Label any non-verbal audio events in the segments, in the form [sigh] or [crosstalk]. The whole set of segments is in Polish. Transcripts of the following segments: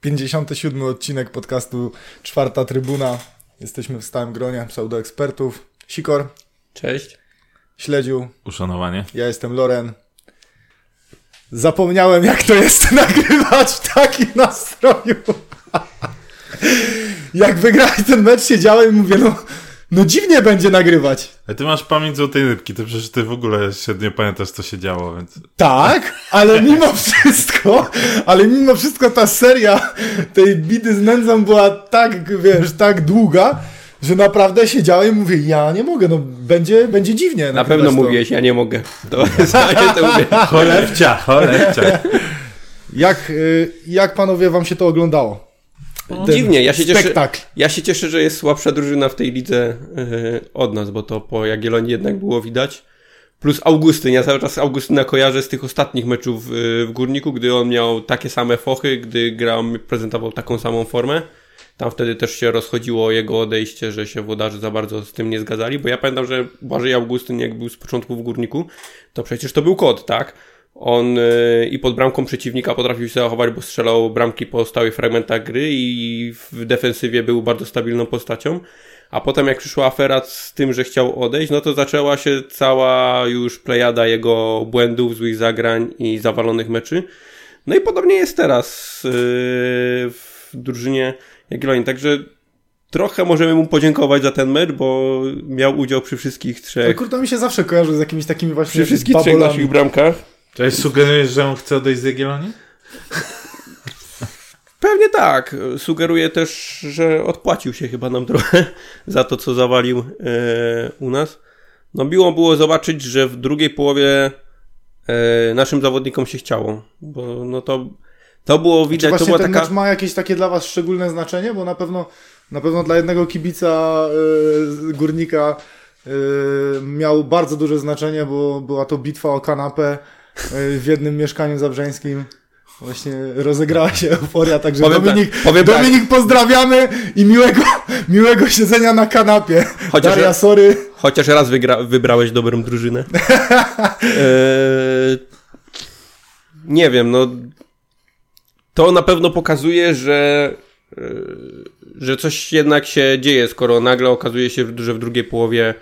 Pięćdziesiąty siódmy odcinek podcastu Czwarta Trybuna. Jesteśmy w stałym gronie pseudoekspertów. Sikor, Cześć. Śledziu, Uszanowanie. ja jestem Loren. Zapomniałem jak to jest [laughs] nagrywać w takim nastroju. [laughs] jak wygrali ten mecz siedziałem i mówię, no, no dziwnie będzie nagrywać. A ty masz pamięć złotej rybki, to przecież ty w ogóle średnio pamiętasz, co się działo, więc... Tak, ale [laughs] mimo wszystko, ale mimo wszystko ta seria tej bidy z nędzą była tak, wiesz, tak długa, że naprawdę siedziałem i mówię, ja nie mogę, no będzie, będzie dziwnie. Na pewno to. mówiłeś, ja nie mogę. To, [laughs] ja to mówię. Cholewcia, cholewcia. Jak, y, jak panowie wam się to oglądało? Dziwnie, ja się cieszę. Ja się cieszę, że jest słabsza drużyna w tej lidze yy, od nas, bo to po Jagiellonii jednak było widać. Plus Augustyn. Ja cały czas Augustyna kojarzę z tych ostatnich meczów yy, w Górniku, gdy on miał takie same fochy, gdy grał, prezentował taką samą formę. Tam wtedy też się rozchodziło jego odejście, że się włodarze za bardzo z tym nie zgadzali, bo ja pamiętam, że Błażej Augustyn jak był z początku w Górniku, to przecież to był kod, tak? On yy, i pod bramką przeciwnika potrafił się zachować, bo strzelał bramki po stałych fragmentach gry i w defensywie był bardzo stabilną postacią. A potem jak przyszła afera z tym, że chciał odejść, no to zaczęła się cała już plejada jego błędów, złych zagrań i zawalonych meczy. No i podobnie jest teraz yy, w drużynie Jagiellonii. Także trochę możemy mu podziękować za ten mecz, bo miał udział przy wszystkich trzech, kurde mi się zawsze kojarzy z jakimiś takimi właśnie przy wszystkich trzech babolami. naszych bramkach. Cześć, sugerujesz, że on chce odejść z Jagiellonii? Pewnie tak. Sugeruję też, że odpłacił się chyba nam trochę [laughs] za to, co zawalił e, u nas. No miło było zobaczyć, że w drugiej połowie e, naszym zawodnikom się chciało, bo no to, to było Czy widać, to właśnie była ten taka... mecz ma jakieś takie dla was szczególne znaczenie? Bo na pewno, na pewno dla jednego kibica y, górnika y, miał bardzo duże znaczenie, bo była to bitwa o kanapę w jednym mieszkaniu zabrzeńskim. Właśnie rozegrała się euforia, także Powiem Dominik, tak, powiem tak. Dominik pozdrawiamy i miłego, miłego siedzenia na kanapie. Chociaż- Daria, sorry. Chociaż raz wygra, wybrałeś dobrą drużynę. Eee, [laughs] nie wiem, no. To na pewno pokazuje, że, e, że coś jednak się dzieje, skoro nagle okazuje się, że w drugiej połowie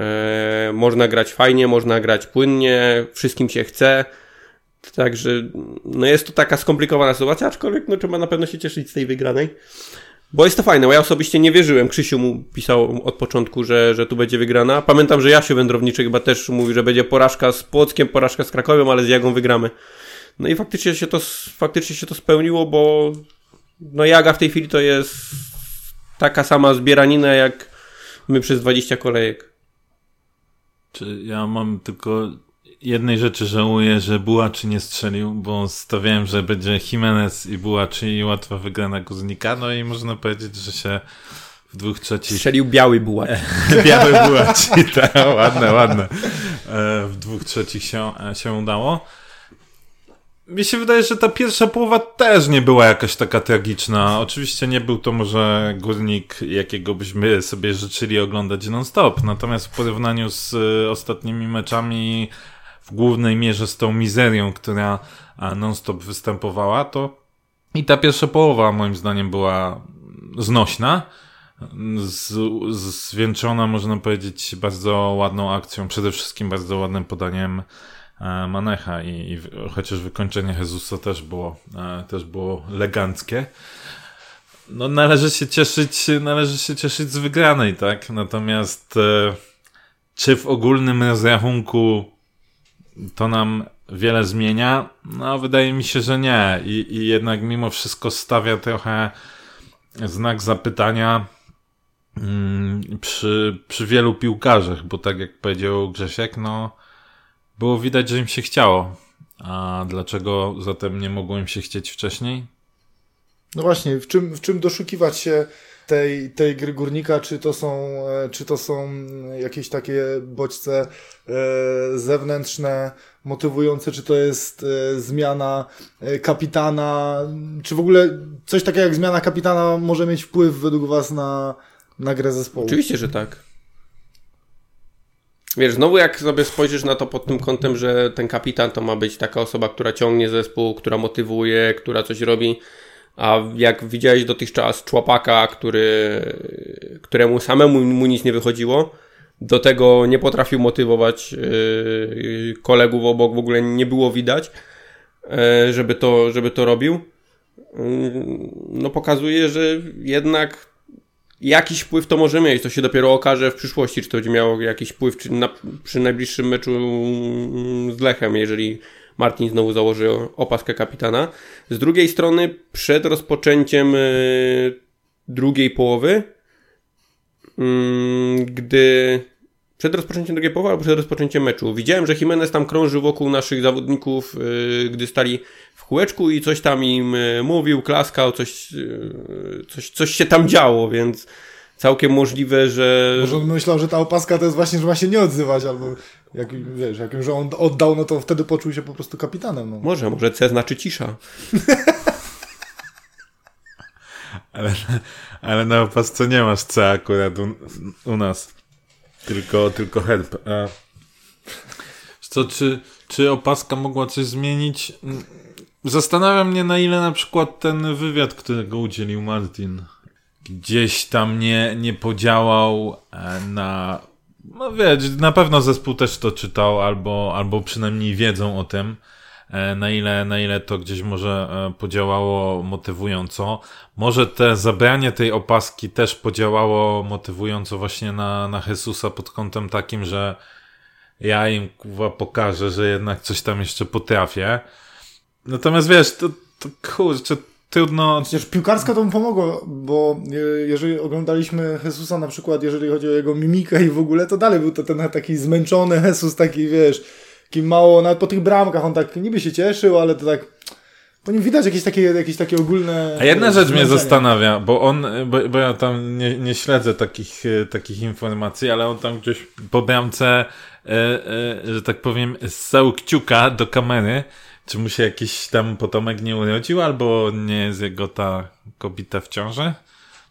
e, można grać fajnie, można grać płynnie, wszystkim się chce. Także no jest to taka skomplikowana sytuacja, aczkolwiek no, trzeba na pewno się cieszyć z tej wygranej. Bo jest to fajne, bo ja osobiście nie wierzyłem. Krzysiu mu pisał od początku, że, że tu będzie wygrana. Pamiętam, że Jasiu Wędrowniczy chyba też mówi, że będzie porażka z Płockiem, porażka z Krakowem, ale z Jagą wygramy. No i faktycznie się to, faktycznie się to spełniło, bo no Jaga w tej chwili to jest taka sama zbieranina jak my przez 20 kolejek. Czy ja mam tylko jednej rzeczy żałuję, że Bułaczy nie strzelił, bo stawiałem, że będzie Jimenez i Bułaczy i łatwa wygrana Guznika, no i można powiedzieć, że się w dwóch trzecich Strzelił biały bułacz. [laughs] Biały Bułaczy, [laughs] tak, ładne, ładne. E, W dwóch trzecich się, e, się udało. Mi się wydaje, że ta pierwsza połowa też nie była jakaś taka tragiczna. Oczywiście nie był to może górnik, jakiego byśmy sobie życzyli oglądać non-stop. Natomiast w porównaniu z e, ostatnimi meczami, w głównej mierze z tą mizerią, która e, non-stop występowała, to i ta pierwsza połowa moim zdaniem była znośna zwieńczona, można powiedzieć, bardzo ładną akcją, przede wszystkim bardzo ładnym podaniem Manecha i, i chociaż wykończenie Jezusa też było, e, też było eleganckie. No należy się cieszyć, należy się cieszyć z wygranej, tak? Natomiast e, czy w ogólnym rozrachunku to nam wiele zmienia? No wydaje mi się, że nie. I, i jednak mimo wszystko stawia trochę znak zapytania mm, przy, przy wielu piłkarzach, bo tak jak powiedział Grzesiek, no było widać, że im się chciało. A dlaczego zatem nie mogło im się chcieć wcześniej? No właśnie, w czym, w czym doszukiwać się tej, tej gry górnika? Czy to są, e, czy to są jakieś takie bodźce e, zewnętrzne, motywujące, czy to jest e, zmiana kapitana, czy w ogóle coś takiego jak zmiana kapitana może mieć wpływ według Was na, na grę zespołu? Oczywiście, że tak. Wiesz, znowu jak sobie spojrzysz na to pod tym kątem, że ten kapitan to ma być taka osoba, która ciągnie zespół, która motywuje, która coś robi, a jak widziałeś dotychczas człopaka, który, któremu samemu mu nic nie wychodziło, do tego nie potrafił motywować yy, kolegów obok, w ogóle nie było widać, yy, żeby, to, żeby to robił. Yy, no pokazuje, że jednak jakiś wpływ to może mieć. To się dopiero okaże w przyszłości, czy to będzie miało jakiś wpływ czy na, przy najbliższym meczu z Lechem, jeżeli Martin znowu założy opaskę kapitana. Z drugiej strony, przed rozpoczęciem drugiej połowy, gdy przed rozpoczęciem drugiej połowy albo przed rozpoczęciem meczu. Widziałem, że Jimenez tam krąży wokół naszych zawodników, yy, gdy stali w kółeczku i coś tam im yy, mówił, klaskał, coś, yy, coś, coś się tam działo, więc całkiem możliwe, że... Może on myślał, że ta opaska to jest właśnie, że ma się nie odzywać, albo jak, wiesz, jak już on oddał, no to wtedy poczuł się po prostu kapitanem. No. Może, może C znaczy cisza. [laughs] ale, ale na opasce nie masz C akurat u, u nas. Tylko, tylko help. E, co, czy, czy opaska mogła coś zmienić? Zastanawiam mnie, na ile na przykład ten wywiad, którego udzielił Martin, gdzieś tam nie, nie podziałał e, na. No wiesz, na pewno zespół też to czytał, albo, albo przynajmniej wiedzą o tym, na ile, na ile to gdzieś może e, podziałało motywująco. Może te zabranie tej opaski też podziałało motywująco właśnie na, na Jesusa pod kątem takim, że ja im kuwa pokażę, że jednak coś tam jeszcze potrafię. Natomiast wiesz, to, to kurczę, trudno... Przecież piłkarska to mu pomogło, bo jeżeli oglądaliśmy Jesusa na przykład, jeżeli chodzi o jego mimikę i w ogóle, to dalej był to ten taki zmęczony Jesus, taki wiesz, mało, nawet po tych bramkach on tak niby się cieszył, ale to tak po nim widać jakieś takie, jakieś takie ogólne... A jedna rzecz mnie zastanawia, bo on, bo, bo ja tam nie, nie śledzę takich, e, takich informacji, ale on tam gdzieś po bramce, e, e, że tak powiem, ssał kciuka do kamery, czy mu się jakiś tam potomek nie urodził, albo nie jest jego ta kobieta w ciąży?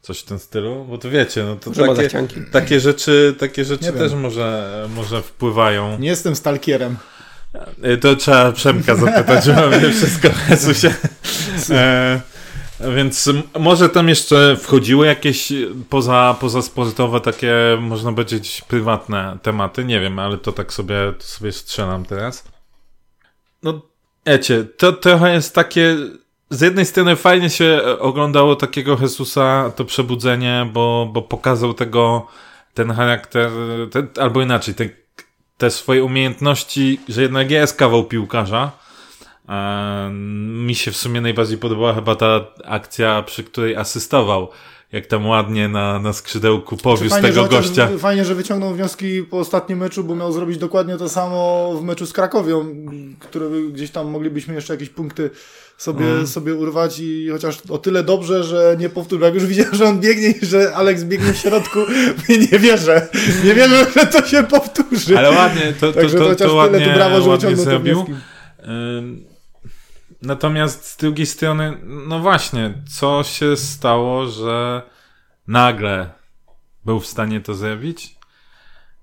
Coś w tym stylu? Bo to wiecie, no to takie, takie rzeczy, takie rzeczy też może, może wpływają. Nie jestem stalkierem. E, to trzeba Przemka zapytać, że mamy wszystko [laughs] Jezusie. E, więc może tam jeszcze wchodziły jakieś poza, poza sportowe takie, można powiedzieć, prywatne tematy, nie wiem, ale to tak sobie, to sobie strzelam teraz. No, wiecie, to trochę jest takie, z jednej strony fajnie się oglądało takiego Jezusa, to przebudzenie, bo, bo pokazał tego, ten charakter, ten, albo inaczej, ten te swoje umiejętności, że jednak jest kawał piłkarza. E, mi się w sumie najbardziej podobała chyba ta akcja, przy której asystował. Jak tam ładnie na, na skrzydełku powiózł fajnie, tego gościa. Fajnie, że wyciągnął wnioski po ostatnim meczu, bo miał zrobić dokładnie to samo w meczu z Krakowią, które gdzieś tam moglibyśmy jeszcze jakieś punkty sobie, mm. sobie urwać i chociaż o tyle dobrze, że nie powtórzę. Jak już widziałem, że on biegnie i że Alex biegnie w środku, [laughs] nie wierzę. Nie wierzę, że to się powtórzy. Ale ładnie, to, to, to, to, to ładnie, tyle, to brawo, że ładnie zrobił. Natomiast z drugiej strony, no właśnie, co się stało, że nagle był w stanie to zrobić?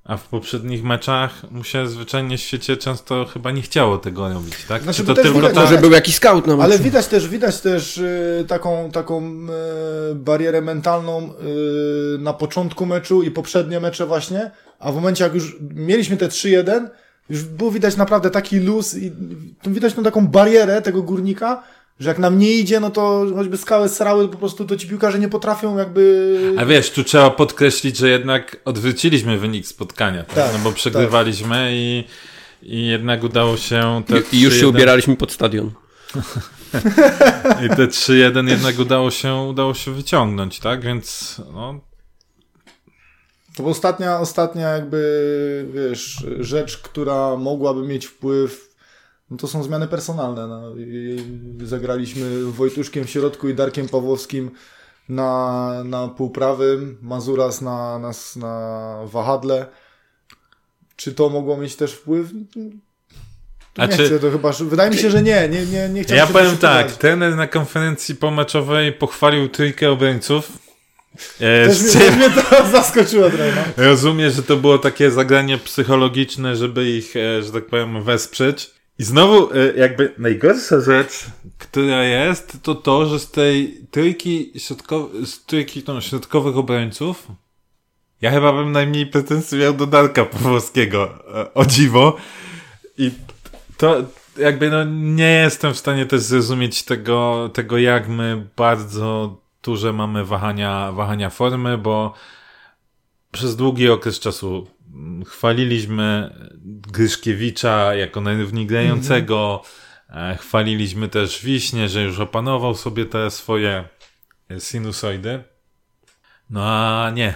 A w poprzednich meczach mu się zwyczajnie w świecie często chyba nie chciało tego robić, tak? Znaczy, Czy to tylko widać, to... Może był jakiś scout na Ale widać też, widać też y, taką, taką y, barierę mentalną y, na początku meczu i poprzednie mecze właśnie, a w momencie jak już mieliśmy te 3-1, już było widać naprawdę taki luz i widać tą taką barierę tego górnika, że jak nam nie idzie, no to choćby skały srały, po prostu to ci piłkarze nie potrafią jakby... A wiesz, tu trzeba podkreślić, że jednak odwróciliśmy wynik spotkania, tak? tak no bo przegrywaliśmy tak. i, i jednak udało się... Te I, I już się ubieraliśmy pod stadion. [laughs] I te 3-1 jednak udało się, udało się wyciągnąć, tak? Więc no, to była ostatnia, ostatnia jakby, wiesz, rzecz, która mogłaby mieć wpływ no to są zmiany personalne. No. Zagraliśmy Wojtuszkiem w środku i Darkiem Pawłowskim na, na półprawym, Mazuras na, na, na wahadle. Czy to mogło mieć też wpływ? Czy... chcę, to chyba, wydaje mi się, że nie, nie, nie, nie chciałem Ja powiem tak, ten na konferencji pomeczowej pochwalił trójkę obrońców, E, Też mnie, też mnie to [laughs] zaskoczyło trochę. No. Rozumiem, że to było takie zagranie psychologiczne, żeby ich, e, że tak powiem, wesprzeć. I znowu, e, jakby najgorsza rzecz, która jest, to to, że z tej trójki, środkow- z trójki tą środkowych obrońców, ja chyba bym najmniej pretensji miał do Darka Pawłowskiego, e, o dziwo. I to jakby no nie jestem w stanie też zrozumieć tego, tego jak my bardzo duże mamy wahania, wahania formy, bo przez długi okres czasu mm, chwaliliśmy Gryszkiewicza jako najrówniej grającego, e, chwaliliśmy też Wiśnie, że już opanował sobie te swoje e, sinusoidy. No a nie.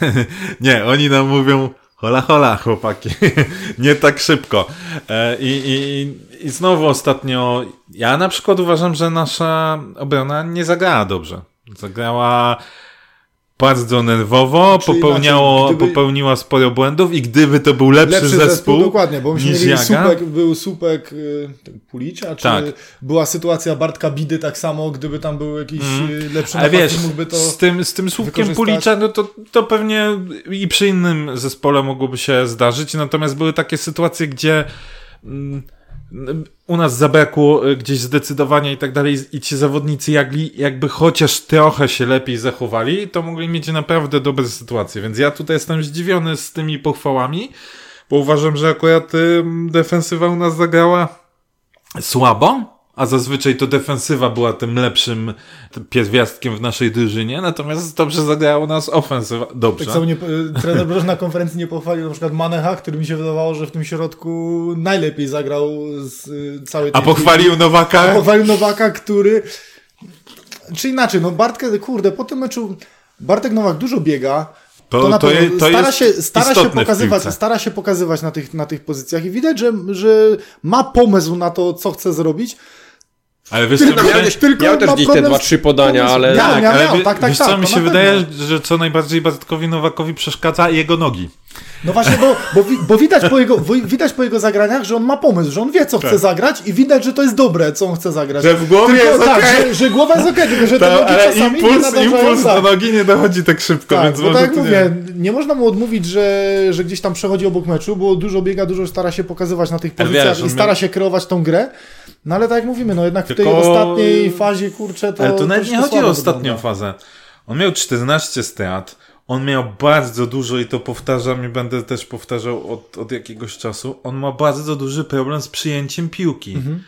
[laughs] nie, oni nam mówią hola hola chłopaki. [laughs] nie tak szybko. E, I, i, I znowu ostatnio ja na przykład uważam, że nasza obrona nie zagrała dobrze. Zagrała bardzo nerwowo, Czyli popełniało, inaczej, gdyby- popełniła sporo błędów i gdyby to był lepszy, Lepszy zespół, zespół, dokładnie, bo myśmy mieli Jaga. słupek, był słupek y, Pulicza, czy Tak. była sytuacja Bartka Bidy tak samo, gdyby tam był jakiś y, lepszy Ale wiesz, napastnik, mógłby to... z tym, z tym słupkiem. Pulicza, no to, to pewnie i przy innym zespole mogłoby się zdarzyć, natomiast były takie sytuacje, gdzie mm, u nas zabrakło y, gdzieś zdecydowania i tak dalej i ci zawodnicy jakby, jakby chociaż trochę się lepiej zachowali, to mogli mieć naprawdę dobre sytuacje, więc ja tutaj jestem zdziwiony z tymi pochwałami, bo uważam, że akurat defensywa u nas zagrała słabo, a zazwyczaj to defensywa była tym lepszym pierwiastkiem w naszej drużynie, natomiast dobrze zagrała u nas ofensywa. Dobrze. Tak samo nie, y, trener Broż na konferencji nie pochwalił na przykład Manecha, który mi się wydawało, że w tym środku najlepiej zagrał z y, całej A tej pochwalił Nowaka? Pochwalił Nowaka, który... Czy inaczej, no Bartkę, kurde, po tym meczu Bartek Nowak dużo biega, To- to, to je- to stara, się, stara się pokazywać, stara się pokazywać na tych, na tych pozycjach i widać, że, że ma pomysł na to, co chce zrobić. Ale wiesz, Tylko Miał, też, tylko miał też gdzieś te dwa, trzy podania, ale... Miał, Tak, miał, ale miał, tak, tak, wiesz tak, co mi się wydaje, że co najbardziej Bartkowi Nowakowi przeszkadza jego nogi. No właśnie, bo, bo, bo widać, po jego, widać po jego zagraniach, że on ma pomysł, że on wie, co chce zagrać i widać, że to jest dobre, co on chce zagrać. Tak. Że w głowie tylko, jest tak, okej. że, że głowa jest okej, tylko że te To, nogi czasami nie impuls, nadążają, impuls tak. do nogi nie dochodzi tak szybko, Tak, więc bo może tak jak mówię, nie. nie można mu odmówić, że, że gdzieś tam przechodzi obok meczu, bo dużo biega, dużo stara się pokazywać na tych pozycjach wiesz, i stara się kreować tą grę. No ale tak jak mówimy, no jednak w tej Tylko- ostatniej fazie, kurczę, to Ale to nawet nie chodzi o ostatnią wygląda. fazę. On miał 14 strat, on miał bardzo dużo i to powtarzam i będę też powtarzał od, od jakiegoś czasu. On ma bardzo duży problem z przyjęciem piłki. Mhm.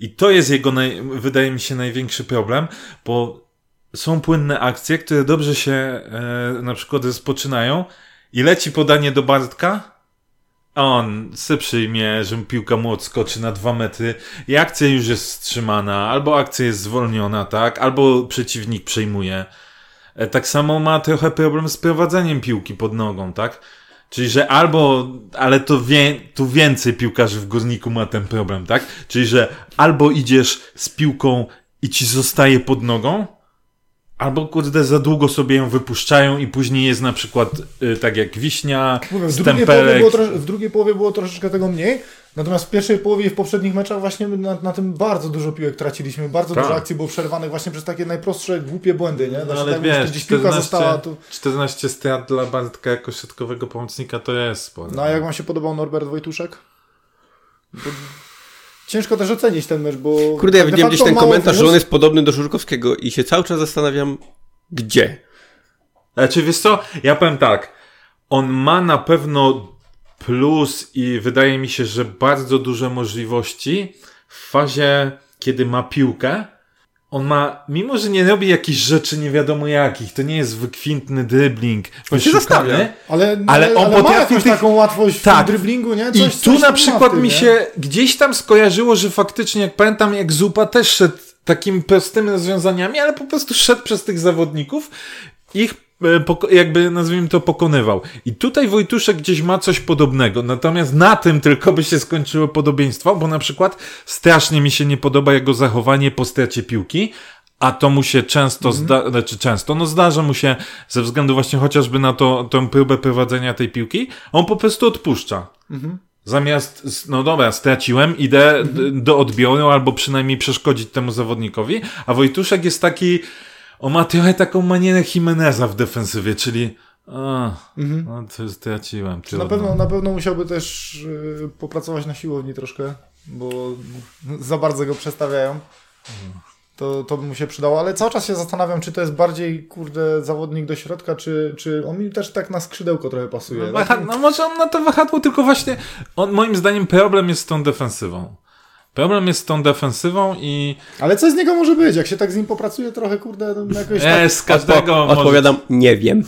I to jest jego, naj, wydaje mi się, największy problem, bo są płynne akcje, które dobrze się e, na przykład rozpoczynają i leci podanie do Bartka, a on se przyjmie, że piłka mu odskoczy na dwa metry i akcja już jest wstrzymana, albo akcja jest zwolniona, tak, albo przeciwnik przejmuje. E, Tak samo ma trochę problem z prowadzeniem piłki pod nogą, tak? Czyli, że albo, ale to wie, tu więcej piłkarzy w górniku ma ten problem, tak? Czyli, że albo idziesz z piłką i ci zostaje pod nogą, albo kurde za długo sobie ją wypuszczają i później jest na przykład y, tak jak wiśnia, Mówię, w, drugiej w drugiej połowie było troszeczkę tego mniej, natomiast w pierwszej połowie i w poprzednich meczach właśnie na, na tym bardzo dużo piłek traciliśmy, bardzo Tak. dużo akcji było przerwanych właśnie przez takie najprostsze, głupie błędy, nie? No Znaczy, ale tak, wiesz, gdzieś piłka 14, została, to... 14 strat dla Bartka jako środkowego pomocnika to jest sporo. No a jak wam się podobał Norbert Wojtuszek? Bo... [laughs] Ciężko też ocenić ten mecz, bo... Kurde, ja widziałem gdzieś ten komentarz, że on jest podobny do Żurkowskiego i się cały czas zastanawiam, gdzie? Znaczy, wiesz co, ja powiem tak, on ma na pewno plus i wydaje mi się, że bardzo duże możliwości w fazie, kiedy ma piłkę. On ma, mimo że nie robi jakichś rzeczy nie wiadomo jakich, to nie jest wykwintny dribbling, On się zastawia. Ale, Ale on ma potrafi jakąś tych- taką łatwość Tak. w driblingu, nie? I Coś, tu coś na ma przykład tym, mi nie? się gdzieś tam skojarzyło, że faktycznie, jak pamiętam, jak Zupa też szedł takimi prostymi rozwiązaniami, ale po prostu szedł przez tych zawodników, ich jakby nazwijmy to pokonywał. I tutaj Wojtuszek gdzieś ma coś podobnego, natomiast na tym tylko by się skończyło podobieństwo, bo na przykład strasznie mi się nie podoba jego zachowanie po stracie piłki, a to mu się często, zda- znaczy często, no zdarza mu się ze względu właśnie chociażby na to, tą próbę prowadzenia tej piłki, on po prostu odpuszcza. Zamiast, s- no dobra, straciłem, idę d- do odbioru albo przynajmniej przeszkodzić temu zawodnikowi, a Wojtuszek jest taki, on ma trochę taką manierę Jimeneza w defensywie, czyli a, no to straciłem. Na pewno, na pewno musiałby też y, popracować na siłowni troszkę, bo za bardzo go przestawiają. To, to by mu się przydało, ale cały czas się zastanawiam, czy to jest bardziej, kurde, zawodnik do środka, czy, czy on mi też tak na skrzydełko trochę pasuje. No, tak? waha- no może on na to wahadło, tylko właśnie on, moim zdaniem problem jest z tą defensywą. Problem jest z tą defensywą i Ale co z niego może być? Jak się tak z nim popracuje trochę, kurde, no jakoś tak... e, z każdego Odpo- może... odpowiadam, nie wiem.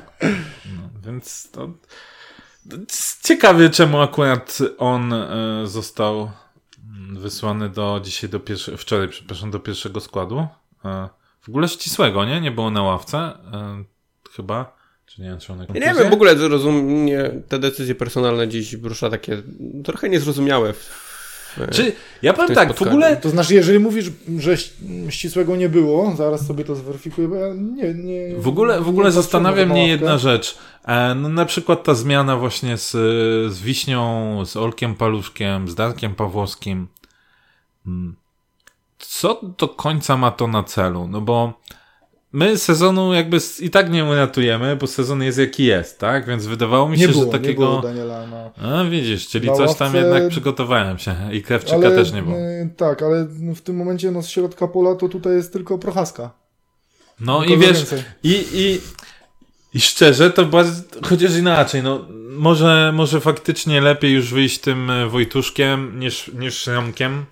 [laughs] Więc to... Ciekawie, czemu akurat on e, został mm, wysłany do dzisiaj do pierwszego, wczoraj, przepraszam, do pierwszego składu. E, w ogóle ścisłego, nie? Nie było na ławce. E, chyba. Czy nie wiem, czy on Ja nie wiem, w ogóle zrozumie, te decyzje personalne gdzieś rusza takie trochę niezrozumiałe. W, Czy, ja powiem tak, w spotkaniu. ogóle To znaczy, jeżeli mówisz, że ścisłego nie było, zaraz sobie to zweryfikuję, bo ja nie... nie W ogóle, w ogóle nie zastanawia mnie jedna rzecz. E, no, na przykład ta zmiana właśnie z, z Wiśnią, z Olkiem Paluszkiem, z Darkiem Pawłowskim. Mm. Co do końca ma to na celu? No bo my sezonu jakby i tak nie uratujemy, bo sezon jest jaki jest, tak? Więc wydawało mi się, Nie było, że nie takiego... było Daniela na... A widzisz, czyli Na coś tam ławce- jednak przygotowałem się i Krewczyka Ale, też nie było. Tak, ale no, w tym momencie no, z środka pola to tutaj jest tylko Prochaska. No i Nikogo wiesz, więcej. i, i, i szczerze, to bardzo, chociaż inaczej, no może, może faktycznie lepiej już wyjść tym e, Wojtuszkiem niż, niż Szramkiem,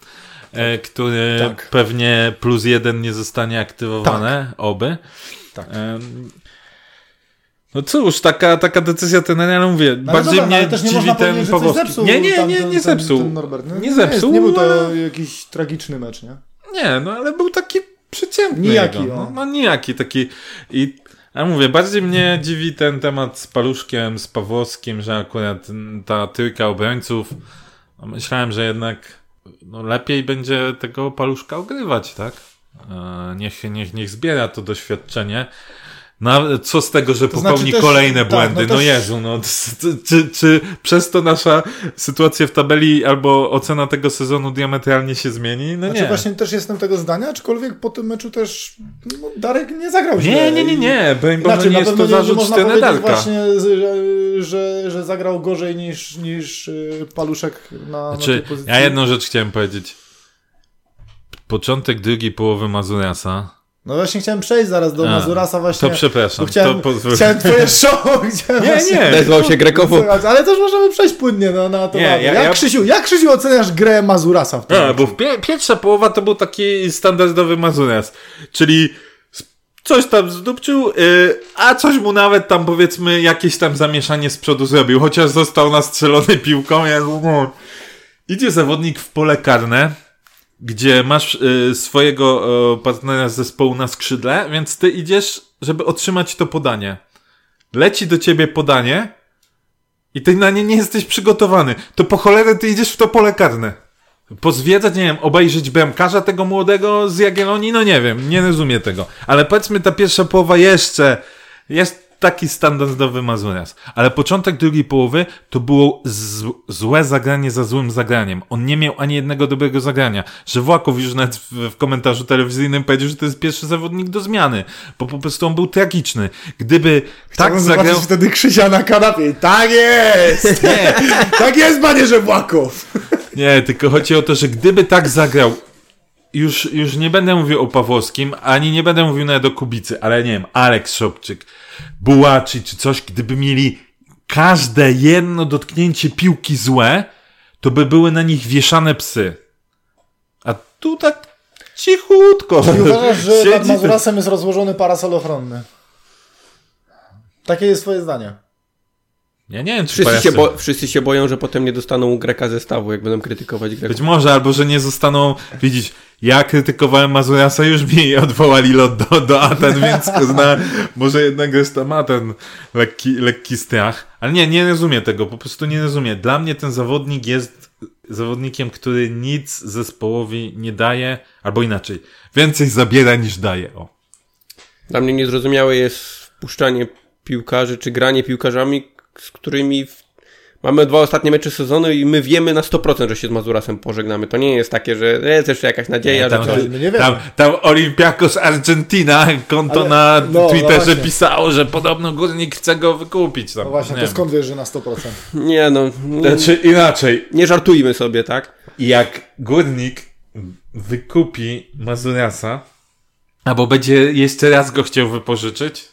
e, który Tak. pewnie plus jeden nie zostanie aktywowane, oby. Tak. Em, No cóż, taka, taka decyzja trenera, ale mówię, No, ale bardziej dobra, no, mnie ale też nie dziwi ten Pawłowski. Nie, nie, nie, ten- nie ten- zepsuł. ten Norbert. No, Nie zepsuł, Nie, nie był to ale- jakiś tragiczny mecz, nie? Nie, no ale był taki przeciętny. Nijaki, jego. o. No, no nijaki taki. I ja mówię, bardziej mnie dziwi ten temat z Paluszkiem, z Pawłowskim, że akurat ta trójka obrońców. No, myślałem, że jednak no, lepiej będzie tego Paluszka ogrywać, tak? E, niech, niech, niech zbiera to doświadczenie. No, co z tego, że To znaczy popełni też- kolejne tak, błędy? no no też- Jezu, no czy, czy, czy przez to nasza sytuacja w tabeli albo ocena tego sezonu diametralnie się zmieni? No Znaczy nie. właśnie też jestem tego zdania, aczkolwiek po tym meczu też no, Darek nie zagrał źle. Nie, nie, nie, nie. Boże, Znaczy, nie jest to zarzut można powiedzieć trenerka. właśnie, że, że, że zagrał gorzej niż, niż y, Paluszek na, na tej Znaczy, pozycji. ja jedną rzecz chciałem powiedzieć. Początek drugiej połowy Mazurasa. No właśnie chciałem przejść zaraz do A, Mazurasa właśnie. To przepraszam. bo chciałem, to pozwól... chciałem twoje [laughs] show. Chciałem Nie, właśnie- nie. Nazwał się Grekowo. Słuchać, Ale też możemy przejść płynnie na, na to. Nie, jak, ja- ja- Krzysiu, jak Krzysiu oceniasz grę Mazurasa w tym meczu? bo w pie pierwsza połowa to był taki standardowy Mazuras. Czyli coś tam zdupczył, yy, a coś mu nawet tam powiedzmy jakieś tam zamieszanie z przodu zrobił, chociaż został nastrzelony piłką. Ja, no. Idzie zawodnik w pole karne, gdzie masz y, swojego y, partnera z zespołu na skrzydle, więc ty idziesz, żeby otrzymać to podanie. Leci do ciebie podanie i ty na nie nie jesteś przygotowany. To po cholerę ty idziesz w to pole karne. Pozwiedzać, nie wiem, obejrzeć bramkarza tego młodego z Jagiellonii? No nie wiem, nie rozumiem tego. Ale powiedzmy ta pierwsza połowa jeszcze jest taki standardowy Mazuras. Ale początek drugiej połowy to było złe zagranie za złym zagraniem. On nie miał ani jednego dobrego zagrania. Że Włakow już nawet w, w komentarzu telewizyjnym powiedział, że to jest pierwszy zawodnik do zmiany. Bo po prostu on był tragiczny. Gdyby tak Chciałbym zagrał... zobaczyć wtedy Krzysia na kanapie. Tak jest! Nie, [laughs] tak jest, panie Żebłaków! [laughs] Nie, tylko chodzi o to, że gdyby tak zagrał, już, już nie będę mówił o Pawłowskim, ani nie będę mówił nawet o Kubicy, ale nie wiem, Aleks Szopczyk, Bułaczy czy coś, gdyby mieli każde jedno dotknięcie piłki złe, to by były na nich wieszane psy. A tu tak cichutko. I uważasz, że [laughs] nad Mazurasem jest rozłożony parasol ochronny. Takie jest twoje zdanie. Ja nie wiem, czy Wszyscy się, bo, wszyscy się boją, że potem nie dostaną Greka zestawu, jak będą krytykować Greków. Być może, albo że nie zostaną, widzisz, ja krytykowałem Mazurasa, już mi [laughs] odwołali lot do, do Aten, więc na, może jednak reszta ma ten lekki, lekki strach. Ale nie, nie rozumiem tego, po prostu nie rozumiem. Dla mnie ten zawodnik jest zawodnikiem, który nic zespołowi nie daje, albo inaczej, więcej zabiera niż daje. O. Dla mnie niezrozumiałe jest wpuszczanie piłkarzy, czy granie piłkarzami, z którymi w Mamy dwa ostatnie mecze sezonu i my wiemy na 100%, że się z Mazurasem pożegnamy. To nie jest takie, że jest jeszcze jakaś nadzieja, tam, że coś... nie wiemy. tam, tam Olympiakos Argentina, konto Ale- na no, no Twitterze właśnie. pisało, że podobno górnik chce go wykupić. Tam. No właśnie, nie to wiem. skąd wiesz, że na 100%? Nie no, nie, Znaczy inaczej, nie żartujmy sobie, tak? jak górnik wykupi Mazuriasa, albo będzie jeszcze raz go chciał wypożyczyć,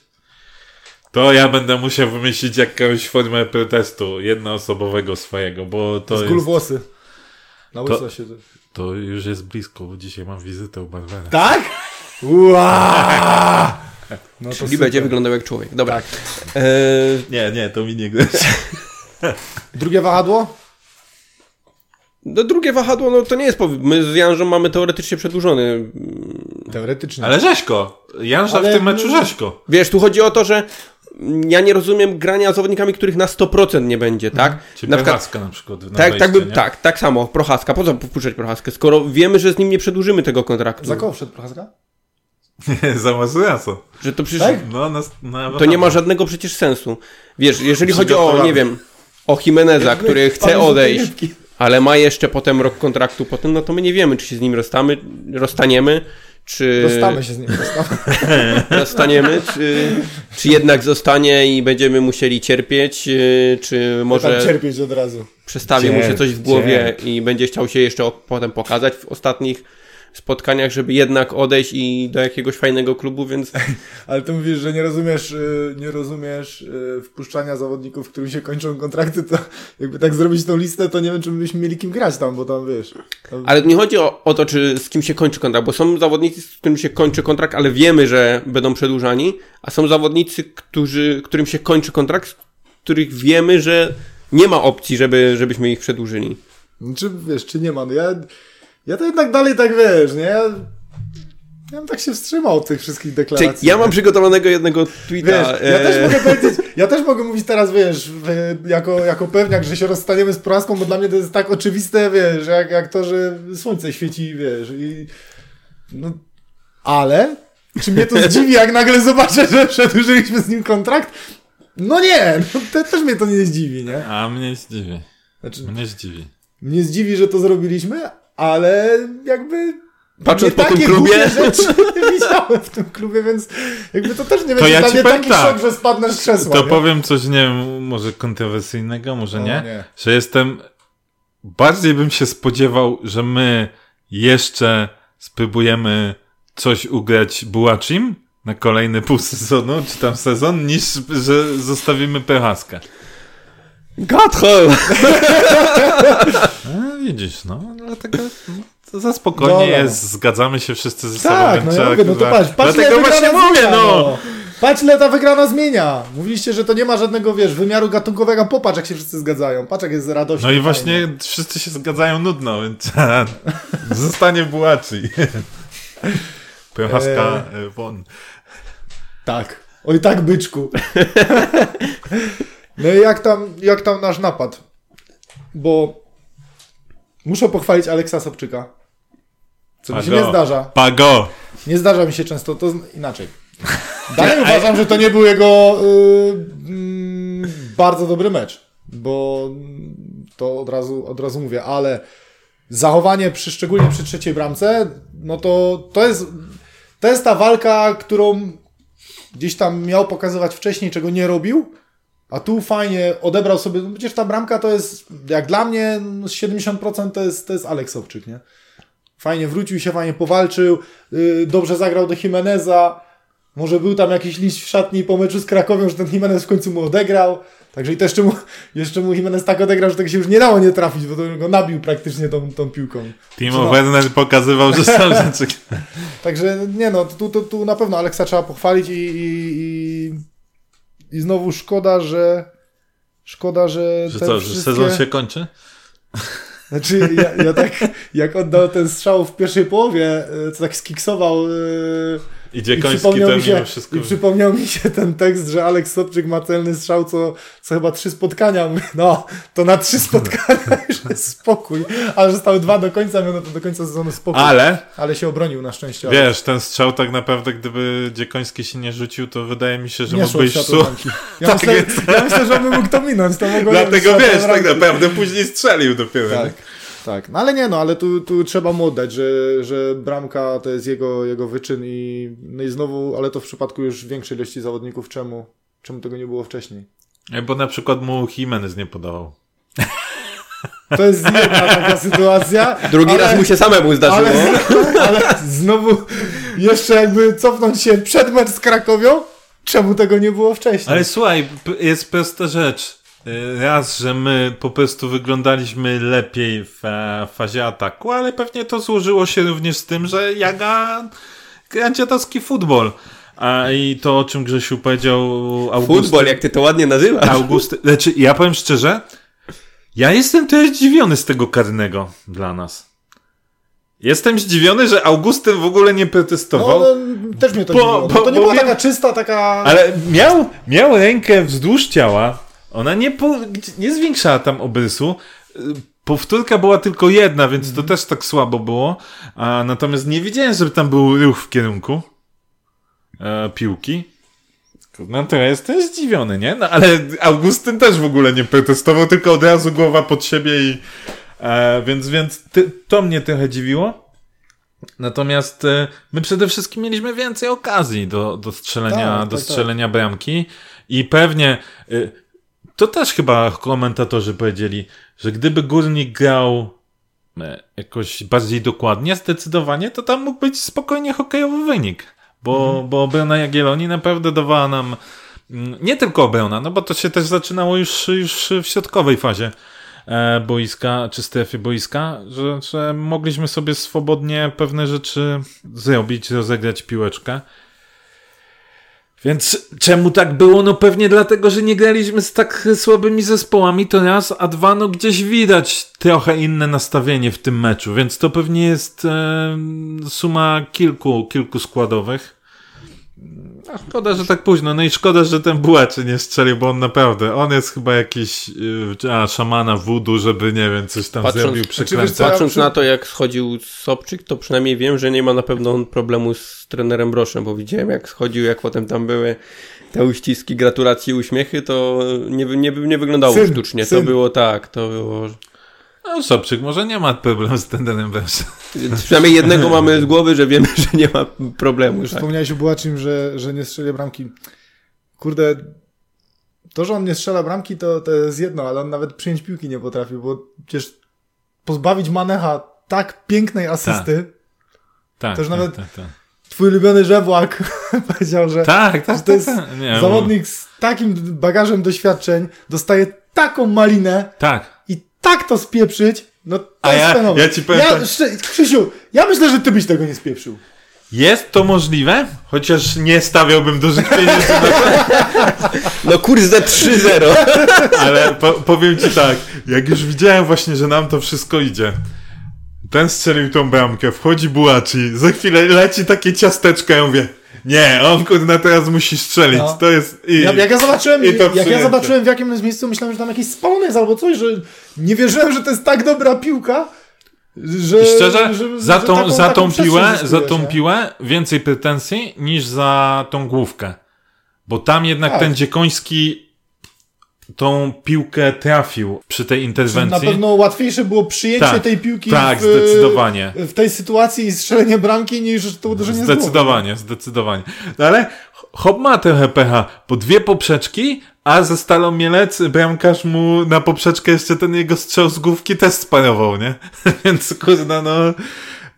to ja będę musiał wymyślić jakąś formę protestu jednoosobowego swojego, bo to Zgul jest, włosy. Na To- to już jest blisko, bo dzisiaj mam wizytę u Barbera. Tak? Ua! [laughs] No to Czyli super. będzie wyglądał jak człowiek. Dobra. Tak. E, Nie, nie, to mi nie. [laughs] Drugie wahadło? no drugie wahadło, no to nie jest... My z Janżą mamy teoretycznie przedłużony. Teoretycznie. Ale Rzeźko, Janża Ale- w tym meczu Rzeźko. Wiesz, tu chodzi o to, że ja nie rozumiem grania z zawodnikami, których na 100% nie będzie, tak? Czy Na przykład Prochaska na przykład na Tak, wejście, tak, by, tak, tak samo, Prochaska. Po co wpuszczać Prochaskę, skoro wiemy, że z nim nie przedłużymy tego kontraktu? Za koło wszedł Prochaska? [laughs] Nie, za Mazuriasa. Że to przecież Tak? No, na, na to nie ma żadnego przecież sensu. Wiesz, jeżeli chodzi o, nie wiem, o Jimeneza, który chce odejść, ale ma jeszcze potem rok kontraktu potem, no to my nie wiemy, czy się z nim rozstamy, rozstaniemy, czy Dostamy się z nim. Dostamy. rozstaniemy, [laughs] czy, czy jednak zostanie i będziemy musieli cierpieć, yy, czy Może... Tam cierpieć od razu. przestawi mu się coś w głowie cierp. i będzie chciał się jeszcze potem pokazać w ostatnich spotkaniach, żeby jednak odejść i do jakiegoś fajnego klubu, więc [laughs] Ale ty mówisz, że nie rozumiesz, y, nie rozumiesz y, wpuszczania zawodników, którym się kończą kontrakty, to jakby tak zrobić tą listę, to nie wiem, czy byśmy mieli kim grać tam, bo tam wiesz. Tam... Ale nie chodzi o, o to, czy z kim się kończy kontrakt, bo są zawodnicy, z którym się kończy kontrakt, ale wiemy, że będą przedłużani, a są zawodnicy, którzy, którym się kończy kontrakt, z których wiemy, że nie ma opcji, żeby, żebyśmy ich przedłużyli. Czy wiesz, czy nie ma? No ja, ja to jednak dalej tak wiesz, nie? Ja, bym tak się wstrzymał od tych wszystkich Czyli deklaracji. ja mam przygotowanego jednego tweeta. Wiesz, ja też e, mogę powiedzieć, ja też mogę mówić teraz, wiesz, jako, jako pewniak, że się rozstaniemy z Praską, bo dla mnie to jest tak oczywiste, wiesz, jak, jak to, że słońce świeci, wiesz, i no, ale czy mnie to zdziwi, jak nagle zobaczę, że przedłużyliśmy z nim kontrakt? No nie, no, te, też mnie to nie zdziwi, nie? A mnie zdziwi. Znaczy, Mnie zdziwi. mnie zdziwi, że to zrobiliśmy, ale jakby Patrząc nie po tym takie klubie. głupie rzeczy [laughs] nie widziałem w tym klubie, więc jakby to też nie To będzie ja dla ci mnie taki tak. szok, że spadnę z krzesła. To nie? powiem coś, nie wiem, może kontrowersyjnego, może O, nie, nie. że jestem, bardziej bym się spodziewał, że my jeszcze spróbujemy coś ugrać Bułacim na kolejny pół sezonu, czy tam sezon, niż że zostawimy Prochaskę. Gadhol! [laughs] [laughs] A, widzisz, no, dlatego no, [laughs] to za spokojnie Dobra. jest, zgadzamy się wszyscy ze sobą, Tak, więc no ja mówię, no to patrz, patrz Dlatego właśnie mówię, zmienia, no. Patrz ile ta wygrana zmienia. Mówiliście, że to nie ma żadnego, wiesz, wymiaru gatunkowego, popatrz jak się wszyscy zgadzają, patrz jak jest radośnie. No i fajnie. właśnie wszyscy się zgadzają nudno, więc [laughs] zostanie Bułaci. [laughs] Prochaska e, won. Tak. Oj tak, byczku. no i jak tam, jak tam nasz napad? Bo muszę pochwalić Aleksa Sobczyka. Co mi się nie zdarza. Pago! Nie zdarza mi się często, to inaczej. [laughs] Dalej uważam, że to nie był jego y, mm, bardzo dobry mecz, bo to od razu, od razu mówię, ale zachowanie przy, szczególnie przy trzeciej bramce, no to, to jest to jest ta walka, którą gdzieś tam miał pokazywać wcześniej, czego nie robił, a tu fajnie odebrał sobie, no przecież ta bramka to jest, jak dla mnie, no z 70% to jest, to jest Aleks Owczyk, nie? Fajnie wrócił się, fajnie powalczył, yy, dobrze zagrał do Jimeneza. Może był tam jakiś liść w szatni po meczu z Krakowią, że ten Jimenez w końcu mu odegrał. Także i to jeszcze mu, [laughs] jeszcze mu Jimenez tak odegrał, że tego się już nie dało nie trafić, bo to go nabił praktycznie tą, tą piłką. Timo No. Werner pokazywał, że sam [laughs] rzeczy. Także nie no, tu, tu, tu na pewno Aleksa trzeba pochwalić i, i, i, i znowu szkoda, że szkoda, że, Że co, że wszystkie... sezon się kończy? Znaczy, ja, ja tak, jak oddał ten strzał w pierwszej połowie, e, co tak skiksował e, I I przypomniał, to mi się, wszystko... I przypomniał mi się ten tekst, że Aleks Sobczyk ma celny strzał co, co chyba trzy spotkania. Mówię, no, to na trzy spotkania [laughs] już jest spokój. Ale że stały dwa do końca, na to do końca sezonu spokój. Ale, Ale, się obronił na szczęście. wiesz, ten strzał tak naprawdę, gdyby Dziekoński się nie rzucił, to wydaje mi się, że nie mógłby iść su-. Ja, Tak myślę, ja myślę, że on by mógł to minąć. To Dlatego wiesz, tak naprawdę później strzelił dopiero. Tak, tak. No ale nie, no, ale tu, tu trzeba mu oddać, że, że bramka to jest jego, jego wyczyn i, no i znowu, ale to w przypadku już większej ilości zawodników, czemu, czemu tego nie było wcześniej? Nie? Bo na przykład mu Jimenez nie podawał. To jest jedna taka sytuacja. Drugi ale, raz mu się samemu zdarzyło. Ale, ale znowu jeszcze jakby cofnąć się przed mecz z Krakowią, czemu tego nie było wcześniej? Ale słuchaj, jest prosta rzecz. Y, Raz, że my po prostu wyglądaliśmy lepiej w e, fazie ataku, ale pewnie to złożyło się również z tym, że Jaga gra dziadowski futbol. A i to, o czym Grzesiu powiedział Augustyn. Futbol, jak ty to ładnie nazywasz. Augusty, znaczy, ja powiem szczerze, ja jestem też zdziwiony z tego karnego dla nas. Jestem zdziwiony, że Augustyn w ogóle nie protestował. no, no, też mnie to Bo- dziwiło. No, bo- to nie bo była wiem- taka czysta, taka... Ale miał, miał rękę wzdłuż ciała. Ona nie, po, nie zwiększała tam obrysu. Y, Powtórka była tylko jedna, więc to też tak słabo było. A, natomiast nie widziałem, żeby tam był ruch w kierunku e, piłki. No to ja jestem zdziwiony, nie? No ale Augustyn też w ogóle nie protestował, tylko od razu głowa pod siebie i e, więc, więc ty, to mnie trochę dziwiło. Natomiast e, my przede wszystkim mieliśmy więcej okazji do, do strzelenia, Tak, do tak, strzelenia bramki i pewnie e, to też chyba komentatorzy powiedzieli, że gdyby Górnik grał e, jakoś bardziej dokładnie, zdecydowanie, to tam mógł być spokojnie hokejowy wynik. Bo, Mhm. bo obrona Jagiellonii naprawdę dawała nam mm, nie tylko obrona, no bo to się też zaczynało już, już w środkowej fazie e, boiska, czy strefy boiska, że, że mogliśmy sobie swobodnie pewne rzeczy zrobić, rozegrać piłeczkę. Więc czemu tak było? No pewnie dlatego, że nie graliśmy z tak słabymi zespołami, to raz, a dwa, no gdzieś widać trochę inne nastawienie w tym meczu, więc to pewnie jest e, suma kilku, kilku składowych. A szkoda, że tak późno. No i szkoda, że ten Bułaczy nie strzelił, bo on naprawdę, on jest chyba jakiś y, a, szamana voodoo, żeby, nie wiem, coś tam Patrząc- zrobił Znaczy, co, ja Patrząc przy- na to, jak schodził Sobczyk, to przynajmniej wiem, że nie ma na pewno problemu z trenerem Broszem, bo widziałem, jak schodził, jak potem tam były te uściski, gratulacje, uśmiechy, to nie, nie, nie wyglądało Syn, sztucznie. syn. To było tak, to było... No Sobczyk może nie ma problemu z trenerem Węża. Przynajmniej jednego mamy z głowy, że wiemy, że nie ma problemu. Tak? Wspomniałeś o Bułaczym, że, że nie strzeli bramki. Kurde, to, że on nie strzela bramki, to, to jest jedno, ale on nawet przyjąć piłki nie potrafił, bo przecież pozbawić Manecha tak pięknej asysty, Tak, Też tak, nawet- tak, tak. twój ulubiony Żewłak [laughs] powiedział, że Tak, tak, że to jest tak, nie, zawodnik z takim bagażem doświadczeń, dostaje taką malinę Tak. Tak to spieprzyć, no to A jest ja- fenomen. ja ci powiem ja, tak- Krzysiu, ja myślę, że ty byś tego nie spieprzył. Jest to możliwe, chociaż nie stawiałbym dużych pieniędzy na to, [laughs] No kurs ze 3-0. ale po, powiem ci tak, jak już widziałem właśnie, że nam to wszystko idzie, ten strzelił tą bramkę, wchodzi Bułaci, za chwilę leci takie ciasteczko, ja mówię, nie, on kurna teraz musi strzelić, No. to jest... I, Ja, jak ja zobaczyłem, i to jak ja zobaczyłem w jakim jest miejscu, myślałem, że tam jakiś spalony jest albo coś, że nie wierzyłem, że to jest tak dobra piłka, że... I szczerze, że, za tą, taką- za tą piłę, za tą nie? piłę więcej pretensji niż za tą główkę. Bo tam jednak Tak. ten Dziekoński tą piłkę trafił przy tej interwencji. Na pewno łatwiejsze było przyjęcie Tak, tej piłki tak, w, zdecydowanie. w tej sytuacji i strzelenie bramki niż to uderzenie z głowy. Zdecydowanie, zdecydowanie. No ale Hop ma trochę pecha, bo dwie poprzeczki, a ze Stalą Mielec bramkarz mu na poprzeczkę jeszcze ten jego strzał z główki też sparował, nie? [laughs] Więc kurna, no...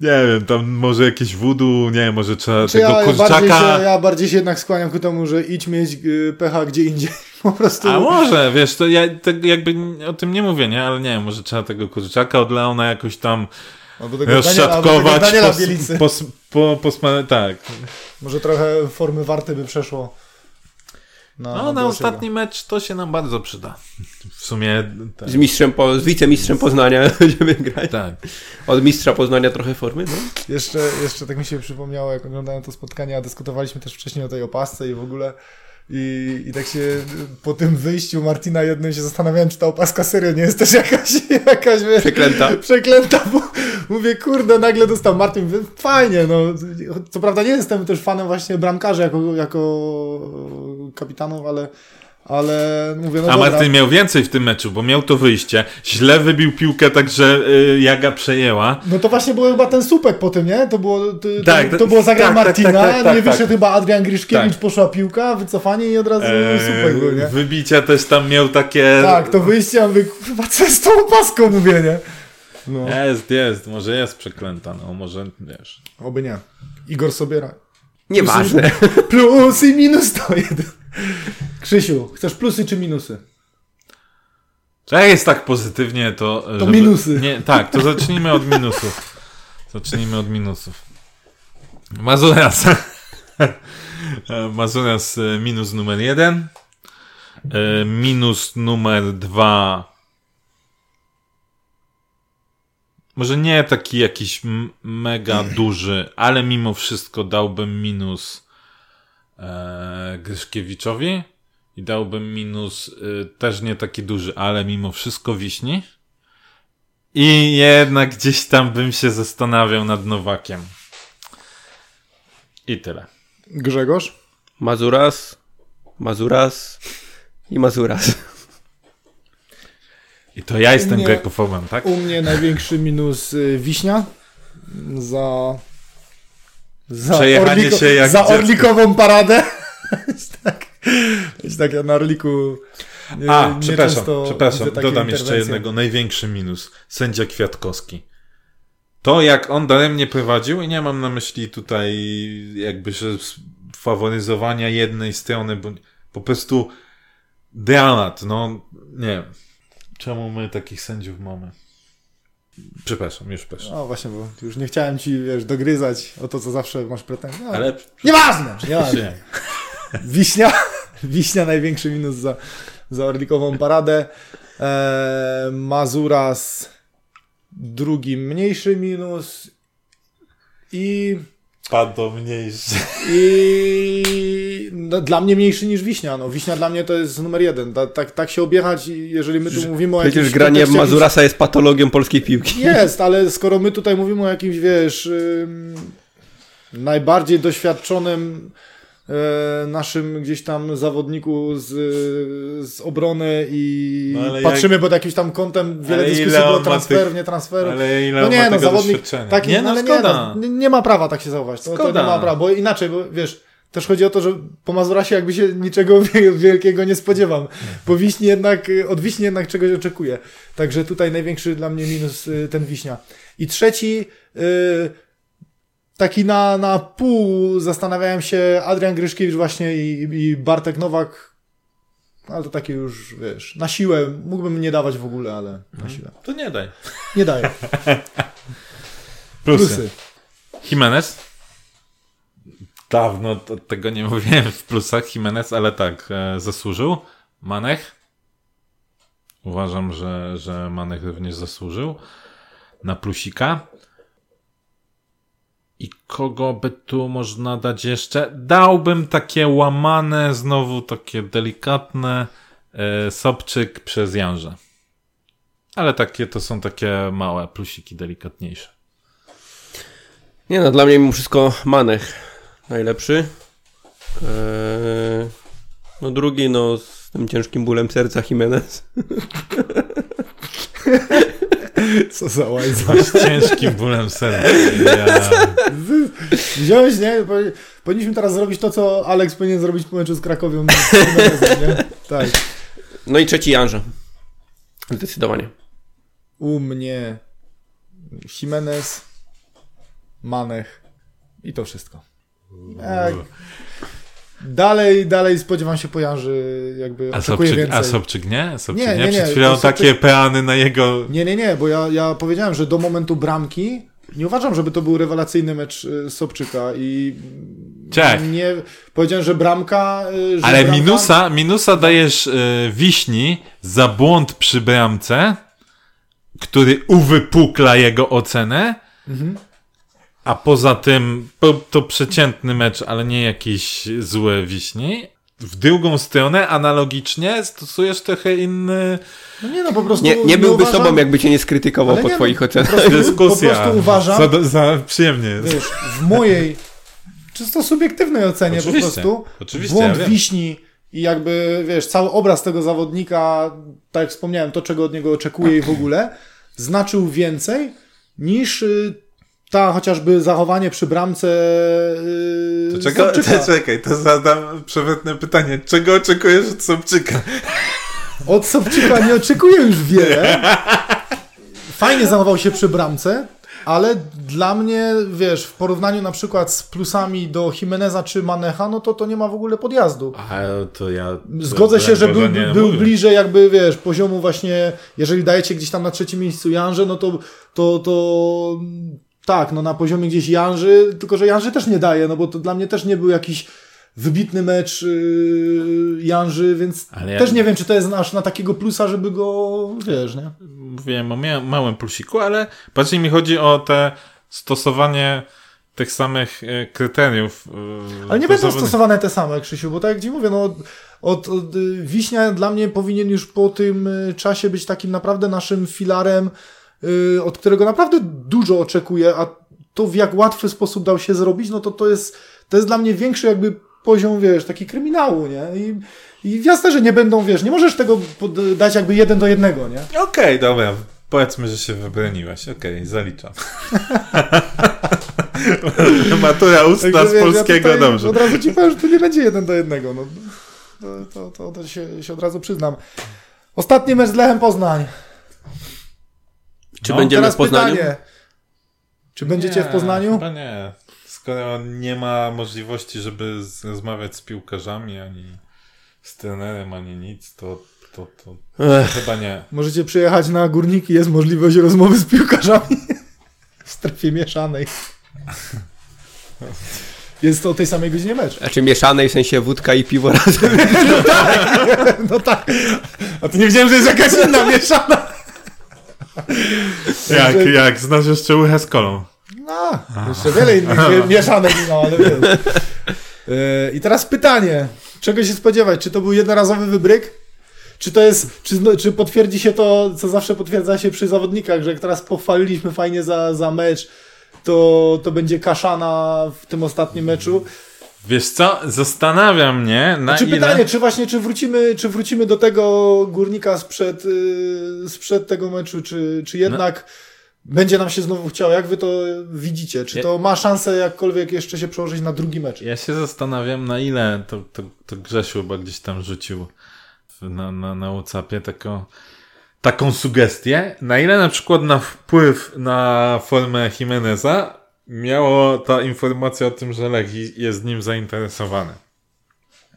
Nie wiem, tam może jakieś voodoo, nie wiem, może trzeba tego ja, bardziej kurczaka... się, ja bardziej się jednak skłaniam ku temu, że idź mieć y, pecha gdzie indziej. [laughs] Po prostu. A może, wiesz, to ja tak jakby o tym nie mówię, nie? Ale nie wiem, może trzeba tego kurczaka od Leona jakoś tam rozszatkować, Daniela pos, pos, po, posma- tak. Może trochę formy warty by przeszło. Na, No, na Bołasiego. ostatni mecz to się nam bardzo przyda. W sumie. Tak. Z mistrzem, po, z wicemistrzem Poznania [laughs] będziemy grać. tak. Od mistrza Poznania trochę formy, no. Jeszcze, jeszcze tak mi się przypomniało, jak oglądałem to spotkanie, a dyskutowaliśmy też wcześniej o tej opasce i w ogóle. I, I tak się po tym wyjściu Martina jednym się zastanawiałem, czy ta opaska serio nie jest też jakaś, [laughs] jakaś Przeklęta. przeklęta, bo mówię, kurde, nagle dostał Martin, mówię, fajnie, no. Co prawda nie jestem też fanem właśnie bramkarzy jako, jako kapitanów, ale, ale mówię, no A dobra. Martin miał więcej w tym meczu, bo miał to wyjście. Źle wybił piłkę, tak że y, Jaga przejęła. No to właśnie było chyba ten słupek po tym, nie? To było, to, Tak, to, to- było zagrał tak, tak, Martina, tak, tak, tak, nie tak. wyszedł chyba Adrian Gryszkiewicz, Tak. poszła piłka, wycofanie i od razu Eee, słupek był, nie? wybicia też tam miał takie. Tak, to wyjście, a mówię, kurwa, co jest z tą opaską, mówię, nie? No, Jest, jest, może jest przeklęta, no może wiesz. oby nie. Igor Sobiera. Nieważne. Plus i minus to jeden. Krzysiu, chcesz plusy czy minusy? Jak jest tak pozytywnie, to. To minusy. Nie, tak, to zacznijmy od minusów. Zacznijmy od minusów. Mazuras. [laughs] Mazuras e, minus numer jeden. E, Minus numer dwa. Może nie taki jakiś mega duży, ale mimo wszystko dałbym minus e, Gryszkiewiczowi i dałbym minus y, też nie taki duży, ale mimo wszystko Wiśni. I jednak gdzieś tam bym się zastanawiał nad Nowakiem. I tyle. Grzegorz? Mazuras, Mazuras i Mazuras. I to ja jestem Nie. grekofobem, tak? U mnie największy minus y, Wiśnia za... Za, Przejechanie się jak za orlikową paradę. [laughs] tak, [laughs] tak, ja na orliku nie, A, nie przepraszam, przepraszam, dodam jeszcze jednego. Największy minus. Sędzia Kwiatkowski. To jak on daremnie prowadził, i nie mam na myśli tutaj jakby, faworyzowania jednej strony, bo po prostu dramat, no nie. Czemu my takich sędziów mamy? Przepraszam, już proszę. No właśnie, bo już nie chciałem ci, wiesz, dogryzać o to, co zawsze masz pretensje. No, Ale Nieważne! nieważne. nie. [laughs] Wiśnia, [laughs] Wiśnia największy minus za, za orlikową paradę. Eee, Mazuras drugi mniejszy minus. I, Padł mniejszy. [laughs] i no, dla mnie mniejszy niż Wiśnia. No, Wiśnia dla mnie to jest numer jeden. Ta, tak, tak się objechać, i jeżeli my tu mówimy o Przecież jakimś granie Mazurasa jest patologią polskiej piłki. Jest, ale skoro my tutaj mówimy o jakimś, wiesz, ym, najbardziej doświadczonym e, naszym gdzieś tam zawodniku z, z obrony i No, patrzymy pod jakimś tam kątem, wiele Ale dyskusji było transfer, tych- nie transfer. Ale ile No on nie, no zawodnik taki, nie, no, no, ale nie, no, nie, ma prawa tak się zachować. To, to nie ma prawa, bo inaczej, bo wiesz, też chodzi o to, że po Mazurasie jakby się niczego [laughs] wie- wielkiego nie spodziewam. Po Wiśni jednak, od Wiśni jednak czegoś oczekuję. Także tutaj największy dla mnie minus y, ten Wiśnia. I trzeci, y, taki na, na pół zastanawiałem się Adrian Gryszkiewicz właśnie i, i Bartek Nowak, ale to takie już, wiesz, na siłę, mógłbym nie dawać w ogóle, ale na siłę. To nie daj. Nie daję. [laughs] Plusy. Plusy. Jimenez? Dawno tego nie mówiłem w plusach. Jimenez, ale tak, e, zasłużył. Manech? Uważam, że, że Manech również zasłużył na plusika. I kogo by tu można dać jeszcze? Dałbym takie łamane, znowu takie delikatne e, Sobczyk przez Janżę. Ale takie to są takie małe plusiki, delikatniejsze. Nie no, dla mnie mimo wszystko Manech najlepszy. Eee, no drugi, no z tym ciężkim bólem serca Jimenez. [laughs] [laughs] Co za łajza. Z ciężkim bólem serca. Ja... Wziąłeś, nie? Powi- Powinniśmy teraz zrobić to, co Alex powinien zrobić po meczu z Krakowią. nie? Tak. No i trzeci Janża. Zdecydowanie. U mnie Jimenez, Manech i to wszystko. Tak. Dalej, dalej spodziewam się po Janży, jakby A oczekuję Sobczyk, więcej. a Sobczyk nie? Sobczyk Nie, nie, nie, Przed chwilą to Sobczyk- takie peany na jego... Nie, nie, nie, bo ja, ja powiedziałem, że do momentu bramki nie uważam, żeby to był rewelacyjny mecz y, Sobczyka i Ciach. Nie, powiedziałem, że bramka... y, Że Ale bramka, minusa, minusa dajesz y, wiśni za błąd przy bramce, który uwypukla jego ocenę, a poza tym to, to przeciętny mecz, ale nie jakiś zły wiśni. W drugą stronę, analogicznie, stosujesz trochę inny No nie no, po prostu... Nie, nie byłby uważam- sobą, jakby cię nie skrytykował Ale po nie, no, twoich po ocenach. prostu- dyskusja. Po prostu uważam, Za, za przyjemnie jest. wiesz, w mojej czysto subiektywnej ocenie Oczywiście, po prostu oczywiście, błąd ja wiśni i jakby, wiesz, cały obraz tego zawodnika, tak jak wspomniałem, to czego od niego oczekuję i w ogóle, znaczył więcej niż y, ta chociażby zachowanie przy bramce yy, To czego, Sobczyka. to, [laughs] czekaj, to zadam przewrotne pytanie. Czego oczekujesz od Sobczyka? [laughs] Od Sobczyka nie oczekuję już wiele. [laughs] Fajnie zachował się przy bramce, ale dla mnie, wiesz, w porównaniu na przykład z plusami do Jimeneza czy Manecha, no to to nie ma w ogóle podjazdu. A to ja... Zgodzę się, że był, był bliżej jakby, wiesz, poziomu właśnie, jeżeli dajecie gdzieś tam na trzecim miejscu Janże, no to, to, to tak, no na poziomie gdzieś Janży, tylko że Janży też nie daje, no bo to dla mnie też nie był jakiś wybitny mecz yy, Janży, więc ja- też nie wiem, czy to jest aż na takiego plusa, żeby go, wiesz, nie? Mówiłem o małym plusiku, ale bardziej mi chodzi o te stosowanie tych samych e, kryteriów. e, Ale nie będą stosowane te same, Krzysiu, bo tak jak Ci mówię, no, od, od, y, Wiśnia dla mnie powinien już po tym y, czasie być takim naprawdę naszym filarem, od którego naprawdę dużo oczekuję, a to w jak łatwy sposób dał się zrobić, no to to jest, to jest dla mnie większy jakby poziom, wiesz, taki kryminału, nie? I, i jasne, że nie będą, wiesz, nie możesz tego dać jakby jeden do jednego, nie? Okej, dobra. Powiedzmy, że się wybroniłeś. Okej, zaliczam. [laughs] Matura ustna z wiesz, polskiego, ja dobrze. Od razu Ci powiem, że to nie będzie jeden do jednego, no. To, to, to, to się, się od razu przyznam. Ostatni mecz z Lechem Poznań. Czy No, będziemy Teraz w Poznaniu? pytanie. Czy będziecie w Poznaniu? Chyba nie. Skoro nie ma możliwości, żeby z- rozmawiać z piłkarzami, ani z trenerem, ani nic, to, to, to Ech, chyba nie. Możecie przyjechać na górniki, jest możliwość rozmowy z piłkarzami [laughs] w strefie mieszanej. Jest to o tej samej godzinie mecz. Znaczy mieszanej, w sensie wódka i piwo razem. [laughs] No tak. A to nie wiedziałem, że jest jakaś inna mieszana. Jak, Że- jak znasz jeszcze łychę z kolą. No, jeszcze wiele innych [laughs] mie- mieszanek, no ale wiesz. Yy, I teraz pytanie. Czego się spodziewać? Czy to był jednorazowy wybryk? Czy to jest, czy, czy potwierdzi się to, co zawsze potwierdza się przy zawodnikach, że jak teraz pochwaliliśmy fajnie za, za mecz, to, to będzie kaszana w tym ostatnim meczu? Wiesz co, zastanawia mnie, na Czy ile... pytanie, czy właśnie, czy wrócimy, czy wrócimy do tego górnika sprzed, yy, sprzed tego meczu, czy, czy jednak będzie nam się znowu chciało? Jak wy to widzicie? Czy to ma szansę jakkolwiek jeszcze się przełożyć na drugi mecz? Ja się zastanawiam, na ile to, to, to Grzesiu chyba gdzieś tam rzucił na, na, na Whatsappie taką, taką sugestię, na ile na przykład na wpływ na formę Jimeneza miało ta informacja o tym, że Lech jest nim zainteresowany.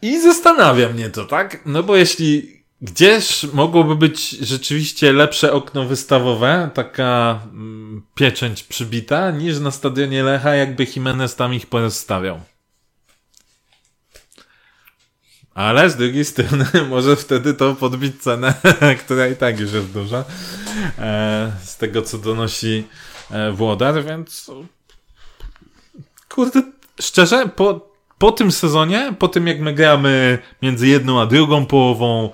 I zastanawia mnie to, tak? No bo jeśli gdzieś mogłoby być rzeczywiście lepsze okno wystawowe, taka mm, pieczęć przybita, niż na stadionie Lecha, jakby Jimenez tam ich porozstawiał. Ale z drugiej strony [laughs] może wtedy to podbić cenę, [laughs] która i tak już jest duża, e, z tego co donosi e, Włodar, więc kurde, szczerze, po, po tym sezonie, po tym jak my gramy między jedną a drugą połową,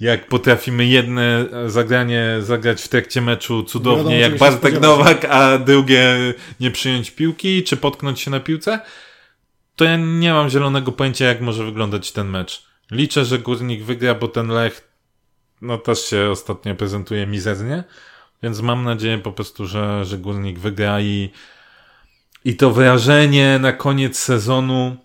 jak potrafimy jedne zagranie zagrać w trakcie meczu cudownie, wiadomo, jak Bartek. Nowak, a drugie nie przyjąć piłki, czy potknąć się na piłce, to ja nie mam zielonego pojęcia, jak może wyglądać ten mecz. Liczę, że Górnik wygra, bo ten Lech no też się ostatnio prezentuje mizernie, więc mam nadzieję po prostu, że, że Górnik wygra i, i to wrażenie na koniec sezonu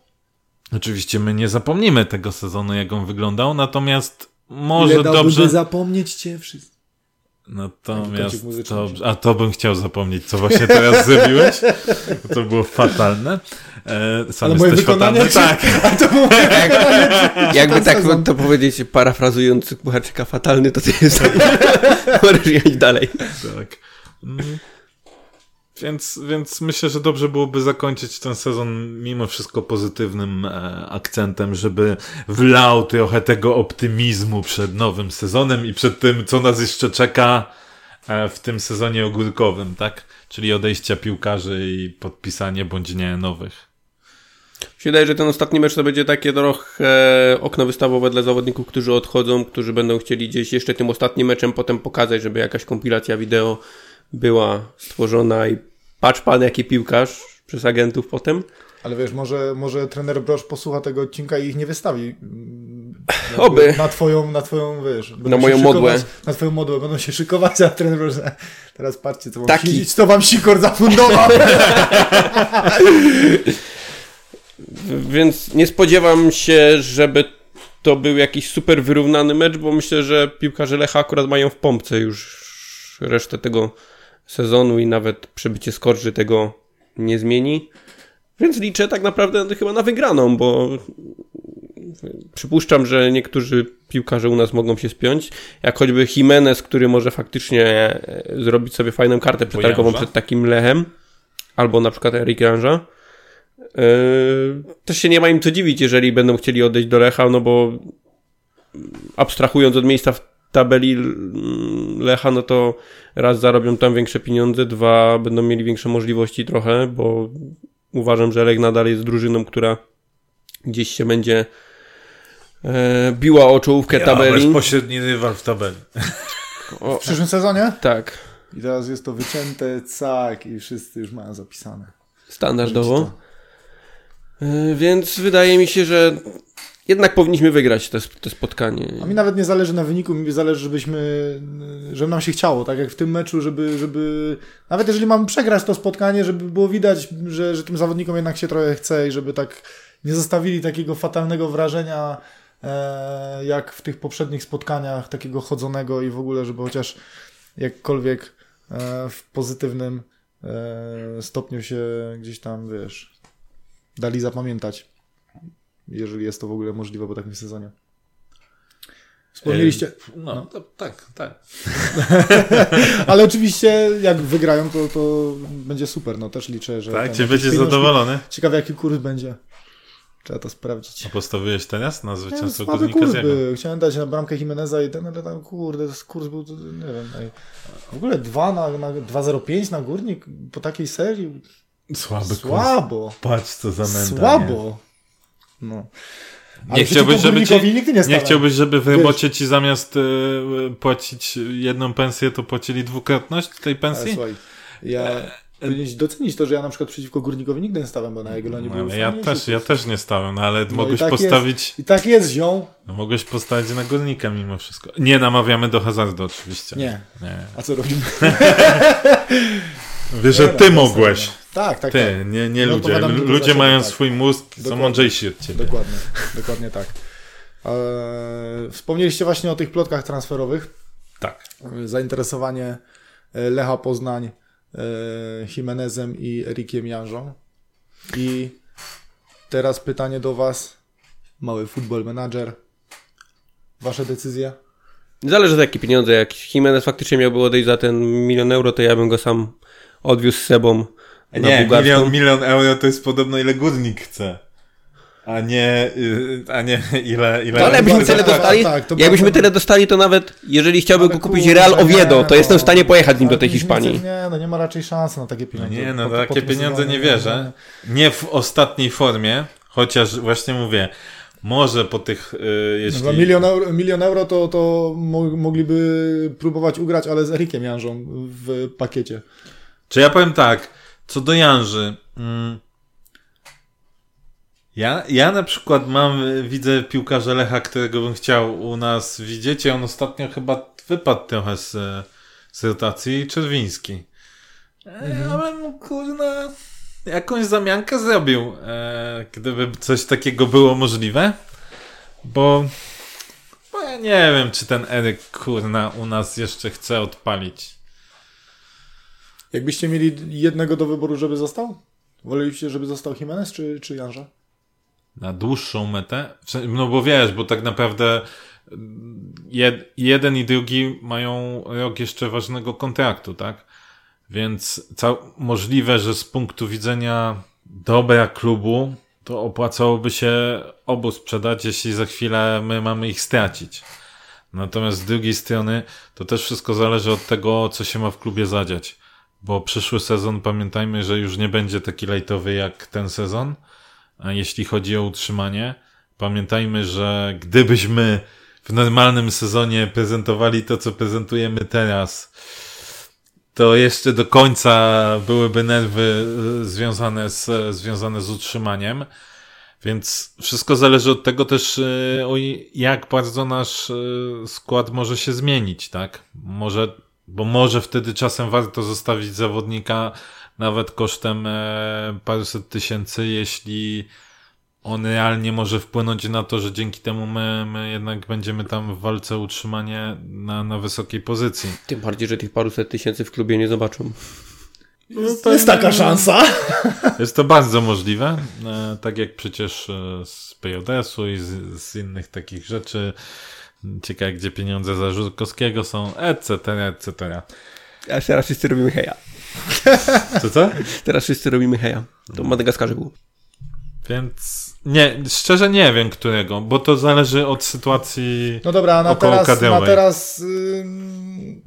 oczywiście my nie zapomnimy tego sezonu, jak on wyglądał, natomiast może Ile dobrze... zapomnieć cię wszyscy. Natomiast muzyczny. to, a to bym chciał zapomnieć, co właśnie teraz zrobiłeś. To było fatalne. E, sam Ale jesteś fatalny. Tak. [laughs] A to było [laughs] [laughs] Jakby tak sezon. to powiedzieć, parafrazując Pucharczyka fatalny, to ty jest. Możesz jechać dalej. tak. Więc, więc myślę, że dobrze byłoby zakończyć ten sezon mimo wszystko pozytywnym e, akcentem, żeby wlał trochę tego optymizmu przed nowym sezonem i przed tym, co nas jeszcze czeka e, w tym sezonie ogórkowym, tak? Czyli odejścia piłkarzy i podpisanie bądź nie nowych. Się wydaje, że ten ostatni mecz to będzie takie trochę okno wystawowe dla zawodników, którzy odchodzą, którzy będą chcieli gdzieś jeszcze tym ostatnim meczem potem pokazać, żeby jakaś kompilacja wideo była stworzona i patrz pan jaki piłkarz przez agentów potem. Ale wiesz, może, może trener Brosz posłucha tego odcinka i ich nie wystawi. Jakby Oby. Na twoją, na twoją, wiesz. Na moją szykować- modłę. Na twoją modłę. Będą się szykować, a trener Brosz, teraz patrzcie, co wam, Taki. si- co wam Sikor zafundował. [laughs] Więc nie spodziewam się, żeby to był jakiś super wyrównany mecz, bo myślę, że piłkarze Lecha akurat mają w pompce już resztę tego sezonu i nawet przebycie skorży tego nie zmieni. Więc liczę tak naprawdę chyba na wygraną, bo przypuszczam, że niektórzy piłkarze u nas mogą się spiąć, jak choćby Jimenez, który może faktycznie e, zrobić sobie fajną kartę przetargową przed takim Lechem, albo na przykład Erik Janża. Yy, też się nie ma im co dziwić, jeżeli będą chcieli odejść do Lecha, no bo abstrahując od miejsca w tabeli Lecha, no to raz zarobią tam większe pieniądze, dwa będą mieli większe możliwości trochę, bo uważam, że Lech nadal jest drużyną, która gdzieś się będzie e, biła o czołówkę tabeli. bezpośredni rywal w tabeli. O, W przyszłym sezonie? tak, I teraz jest to wycięte, cak, i wszyscy już mają zapisane. standardowo. E, Więc wydaje mi się, że jednak powinniśmy wygrać te, spotkanie. A mi nawet nie zależy na wyniku, mi zależy, żebyśmy, żeby nam się chciało, tak jak w tym meczu, żeby, żeby nawet jeżeli mamy przegrać to spotkanie, żeby było widać, że, że tym zawodnikom jednak się trochę chce i żeby tak nie zostawili takiego fatalnego wrażenia, e, jak w tych poprzednich spotkaniach, takiego chodzonego i w ogóle, żeby chociaż jakkolwiek e, w pozytywnym e, stopniu się gdzieś tam, wiesz, dali zapamiętać. Jeżeli jest to w ogóle możliwe po takim sezonie. Wspomnieliście, No, to, tak, tak. [laughs] ale oczywiście jak wygrają, to, to będzie super. No też liczę, że. Tak, czy będziesz zadowolony? Ciekawe jaki kurs będzie. Trzeba to sprawdzić. A postawiłeś teraz na zwycięstwo słaby Górnika kurs Ziemi? był. Chciałem dać na bramkę Jimeneza i ten, ale tam kurde, to kurs był, to, nie wiem. ej. W ogóle 2 na, na 2,05 na górnik po takiej serii. Słaby kurs. Słabo. Patrz co za menda. Słabo. No. Ale Nie chciałbyś, żeby ci, nigdy nie nie chciałbyś, żeby w robocie ci zamiast y, płacić jedną pensję, to płacili dwukrotność tej Ale pensji? słuchaj, ja powinieneś docenić to, że ja na przykład przeciwko Górnikowi nigdy nie stałem, bo na Jagiellonii No, był ale ja też, ja też nie stałem, no, ale i mogłeś tak postawić, I tak jest, zią. no, mogłeś postawić na Górnika mimo wszystko. Nie namawiamy do hazardu oczywiście. Nie. nie. A co robimy? Wiesz, że Nie, ty no, mogłeś. Tak, tak, Ty, tak. nie, nie No, ludzie. Ludzie mają tak. swój mózg, są Dokładnie. mądrzejsi od ciebie. Dokładnie, dokładnie tak. Eee, wspomnieliście właśnie o tych plotkach transferowych. Tak. Zainteresowanie e, Lecha Poznań e, Jimenezem i Erikiem Janżą. I teraz pytanie do Was, mały football manager. Wasze decyzje? Zależy za jakie pieniądze. Jak Jimenez faktycznie miałby odejść za ten milion euro, to ja bym go sam odwiózł z sobą Nie, milion, milion euro to jest podobno ile górnik chce. A nie, y, a nie ile, ile... To ale jakbyśmy bardzo- tyle tak, dostali, tak, to jakbyśmy tyle dostali, to nawet jeżeli chciałby Ale go kupić Real nie, Oviedo, to no. jestem w stanie pojechać z nim do tej Hiszpanii. Nie, no nie ma raczej szansy na takie No pieniądze. nie, no Po- takie pieniądze nie wierzę. Nie w ostatniej formie, chociaż właśnie mówię, może po tych, y, jeśli... milion euro, milion euro to, to mo- mogliby próbować ugrać, ale z Erikiem Janżą w pakiecie. Czy ja powiem tak, co do Janży. Mm, ja, ja na przykład mam, widzę piłkarza Lecha, którego bym chciał u nas widzieć i on ostatnio chyba wypadł trochę z, z rotacji Czerwiński. E, Ale mu kurna jakąś zamiankę zrobił, e, gdyby coś takiego było możliwe. Bo, bo ja nie wiem, czy ten Eryk kurna u nas jeszcze chce odpalić. Jakbyście mieli jednego do wyboru, żeby został? Wolelibyście, żeby został Jimenez czy, czy? Na dłuższą metę? No bo wiesz, bo tak naprawdę jed, jeden i drugi mają rok jeszcze ważnego kontraktu, tak? Więc możliwe, że z punktu widzenia dobra klubu, to opłacałoby się obu sprzedać, jeśli za chwilę my mamy ich stracić. Natomiast z drugiej strony, to też wszystko zależy od tego, co się ma w klubie zadziać. Bo przyszły sezon, pamiętajmy, że już nie będzie taki lejtowy jak ten sezon, a jeśli chodzi o utrzymanie. Pamiętajmy, że gdybyśmy w normalnym sezonie prezentowali to, co prezentujemy teraz, to jeszcze do końca byłyby nerwy y, związane z, związane z utrzymaniem. Więc wszystko zależy od tego też, jak bardzo nasz skład może się zmienić, tak? Może, bo może wtedy czasem warto zostawić zawodnika nawet kosztem e, paruset tysięcy, jeśli on realnie może wpłynąć na to, że dzięki temu my, my jednak będziemy tam w walce o utrzymanie na, na wysokiej pozycji. Tym bardziej, że tych paruset tysięcy w klubie nie zobaczą. Jest, jest taka szansa. [laughs] Jest to bardzo możliwe, e, tak jak przecież z PJS-u i z, z innych takich rzeczy. Ciekawe, gdzie pieniądze za Żurkowskiego są, etc., etc. A teraz wszyscy robimy heja. [laughs] Co co? Teraz wszyscy robimy heja. To w Madagaskarze było. Więc nie, szczerze nie wiem którego, bo to zależy od sytuacji No dobra, na około teraz, na teraz ym,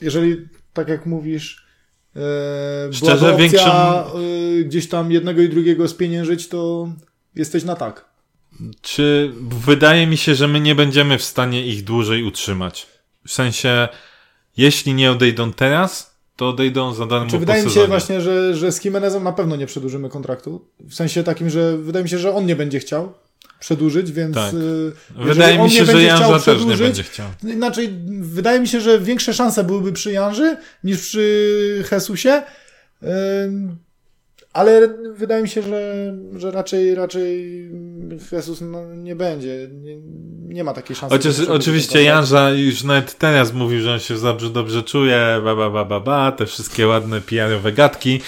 jeżeli tak jak mówisz, yy, Szczerze, byłaby opcja większą- yy, gdzieś tam jednego i drugiego spieniężyć, to jesteś na tak. Czy wydaje mi się, że my nie będziemy w stanie ich dłużej utrzymać? W sensie, jeśli nie odejdą teraz, to odejdą za darmo Czy wydaje mi się właśnie, że, że z Jimenezem na pewno nie przedłużymy kontraktu? W sensie takim, że wydaje mi się, że on nie będzie chciał przedłużyć, więc Tak. jeżeli Wydaje mi się, że Janża też nie będzie chciał. Inaczej, wydaje mi się, że większe szanse byłyby przy Janży niż przy Jesusie. Ym, Ale wydaje mi się, że, że raczej, raczej Jesus no, nie będzie. Nie, nie ma takiej szansy. Chociaż oczywiście Janża już nawet teraz mówił, że on się w Zabrzu dobrze czuje, ba, ba, ba, ba, ba, te wszystkie ładne PR-owe gadki.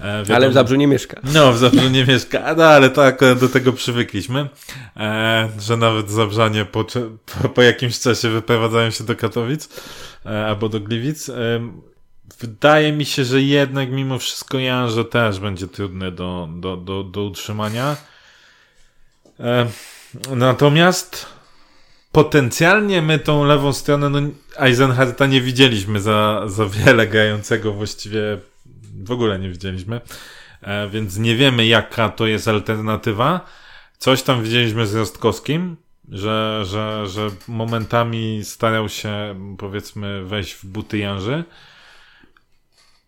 E, wiadomo- Ale w Zabrzu nie mieszka. No, w Zabrzu nie mieszka, no, ale to akurat do tego przywykliśmy, e, że nawet Zabrzanie po, po, po jakimś czasie wyprowadzają się do Katowic e, albo do Gliwic. E, wydaje mi się, że jednak mimo wszystko Janże też będzie trudny do, do, do, do utrzymania. E, natomiast potencjalnie my tą lewą stronę, no Eisenharta nie widzieliśmy za, za wiele grającego właściwie w ogóle nie widzieliśmy, e, więc nie wiemy jaka to jest alternatywa. Coś tam widzieliśmy z Rostkowskim, że, że, że momentami starał się powiedzmy wejść w buty Janży.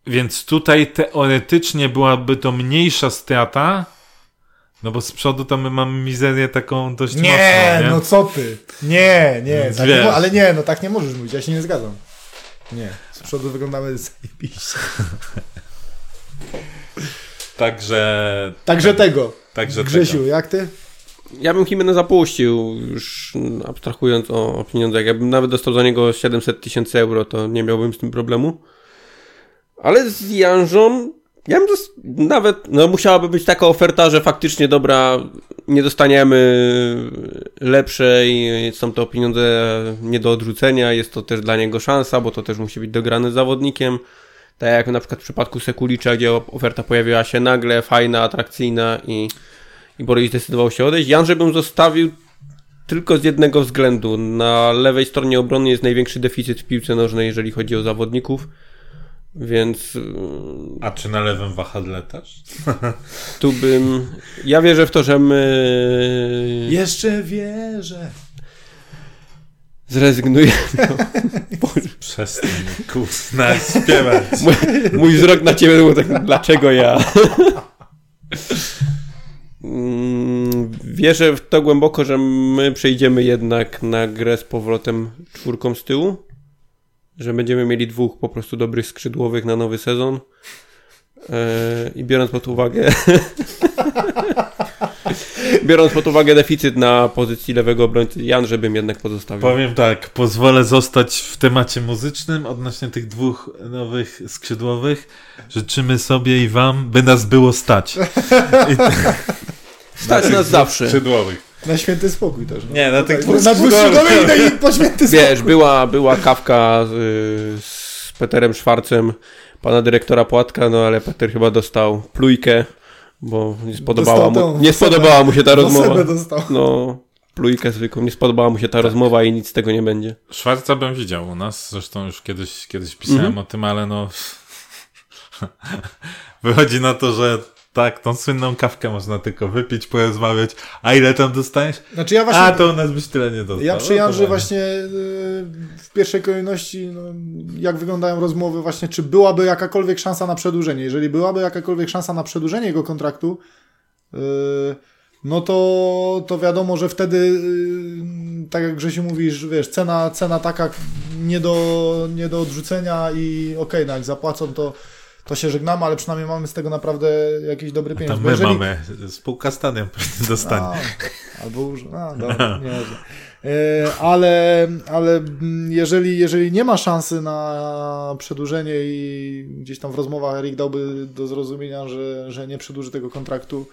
Więc tutaj teoretycznie byłaby to mniejsza strata, no bo z przodu to my mamy mizerię taką dość Nie, mocną, nie? no co ty? Nie, nie, tak nie ale nie, no tak nie możesz mówić, ja się nie zgadzam. Nie, z przodu wyglądamy zajebiście. [laughs] Także, Także tego. także Grzesiu, tego. jak ty? Ja bym Jimenez zapuścił, już abstrahując o, o pieniądzach. Jakbym nawet dostał za niego 700 tysięcy euro, to nie miałbym z tym problemu. Ale z Janżą, ja bym nawet, no musiałaby być taka oferta, że faktycznie dobra, nie dostaniemy lepszej, są to pieniądze nie do odrzucenia, jest to też dla niego szansa, bo to też musi być dograny zawodnikiem. Tak jak na przykład w przypadku Sekulicza, gdzie oferta pojawiła się nagle, fajna, atrakcyjna i, i Borys zdecydował się odejść. Janże bym zostawił tylko z jednego względu. Na lewej stronie obrony jest największy deficyt w piłce nożnej, jeżeli chodzi o zawodników. Więc A czy na lewym wahadle też? [laughs] tu bym. Ja wierzę w to, że my Jeszcze wierzę. zrezygnujemy. [laughs] Przestań, kurna, śpiewać. [laughs] Mój, mój wzrok na ciebie był tak, dlaczego ja? Mm, Wierzę w to głęboko, że my przejdziemy jednak na grę z powrotem czwórką z tyłu. Że będziemy mieli dwóch po prostu dobrych skrzydłowych na nowy sezon. E, I biorąc pod uwagę. [laughs] biorąc pod uwagę deficyt na pozycji lewego obrońcy, Jan, żebym jednak pozostawił. Powiem tak, pozwolę zostać w temacie muzycznym odnośnie tych dwóch nowych skrzydłowych. Życzymy sobie i wam, by nas było stać. [laughs] I Stać nas zawsze. skrzydłowych. Na święty spokój też. No. Nie, na tych dwóch Na dwóch i po święty spokój. Wiesz, była, była kawka z, z Peterem Szwarcem pana dyrektora Płatka, no ale Peter chyba dostał plujkę, bo nie spodobała, mu, nie spodobała mu się ta rozmowa. No, plujkę zwykłą, nie spodobała mu się ta rozmowa i nic z tego nie będzie. Szwarca bym widział u nas, zresztą już kiedyś, kiedyś pisałem Mhm. o tym, ale no [laughs] wychodzi na to, że tak, tą słynną kawkę można tylko wypić, porozmawiać, a ile tam dostajesz? Znaczy ja właśnie... A, to u nas byś tyle nie dostał. Ja No przy to Janży fajnie. właśnie y, w pierwszej kolejności, no, jak wyglądają rozmowy właśnie, czy byłaby jakakolwiek szansa na przedłużenie. Jeżeli byłaby jakakolwiek szansa na przedłużenie jego kontraktu, y, no to, to wiadomo, że wtedy, y, tak jak Grzesiu mówisz, wiesz, cena, cena taka nie do, nie do odrzucenia i okej, no jak zapłacą, to, to się żegnamy, ale przynajmniej mamy z tego naprawdę jakiś dobry pieniądz. Tam Bo my jeżeli- mamy, spółka pewnie dostanie. a, albo już. A, dobra, nie e, ale, ale mm, jeżeli, jeżeli nie ma szansy na przedłużenie i gdzieś tam w rozmowach Erik dałby do zrozumienia, że, że nie przedłuży tego kontraktu,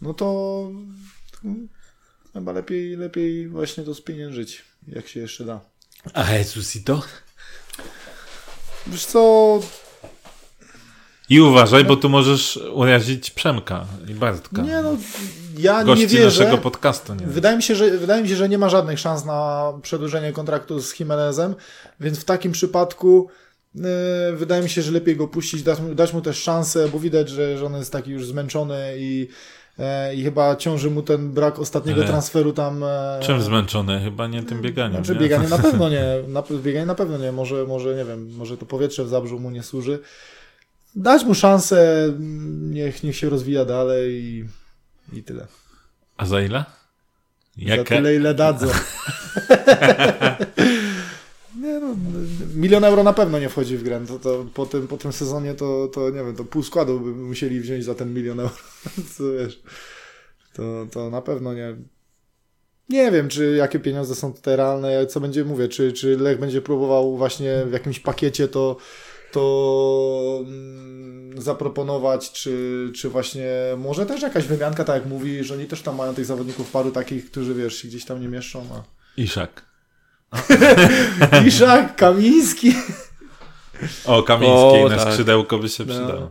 no to chyba lepiej, lepiej właśnie to spieniężyć, jak się jeszcze da. A Jezus i to? Wiesz co, I uważaj, bo tu możesz urazić Przemka i Bartka. nie no, ja Gości nie wierzę. naszego podcastu. Nie Wydaje mi, się, że, wydaje mi się, że nie ma żadnych szans na przedłużenie kontraktu z Jimenezem, więc w takim przypadku yy, wydaje mi się, że lepiej go puścić, dać, mu- dać mu też szansę, bo widać, że, że on jest taki już zmęczony i, e, i chyba ciąży mu ten brak ostatniego Ale transferu tam. e, Czym zmęczony? Chyba nie tym bieganiem. Znaczy nie? bieganie na pewno nie, na, bieganie na pewno nie, może, może nie wiem, może to powietrze w Zabrzu mu nie służy. Dać mu szansę, niech, niech się rozwija dalej i, i tyle. A za ile? Za Jakie? tyle, ile dadzą. [laughs] nie no, milion euro na pewno nie wchodzi w grę. To, to po, tym, po tym sezonie to, to nie wiem, to pół składu by musieli wziąć za ten milion euro. [laughs] Co wiesz, to, to na pewno nie. Nie wiem, czy jakie pieniądze są tutaj realne, co będzie, mówię, czy, czy Lech będzie próbował właśnie w jakimś pakiecie to, to mm, zaproponować, czy, czy właśnie może też jakaś wymianka, tak jak mówi, że oni też tam mają tych zawodników paru takich, którzy wiesz, się gdzieś tam nie mieszczą. A... Iszak. [laughs] Iszak, Kamiński. O, Kamiński O, na tak. skrzydełko by się No. przydało.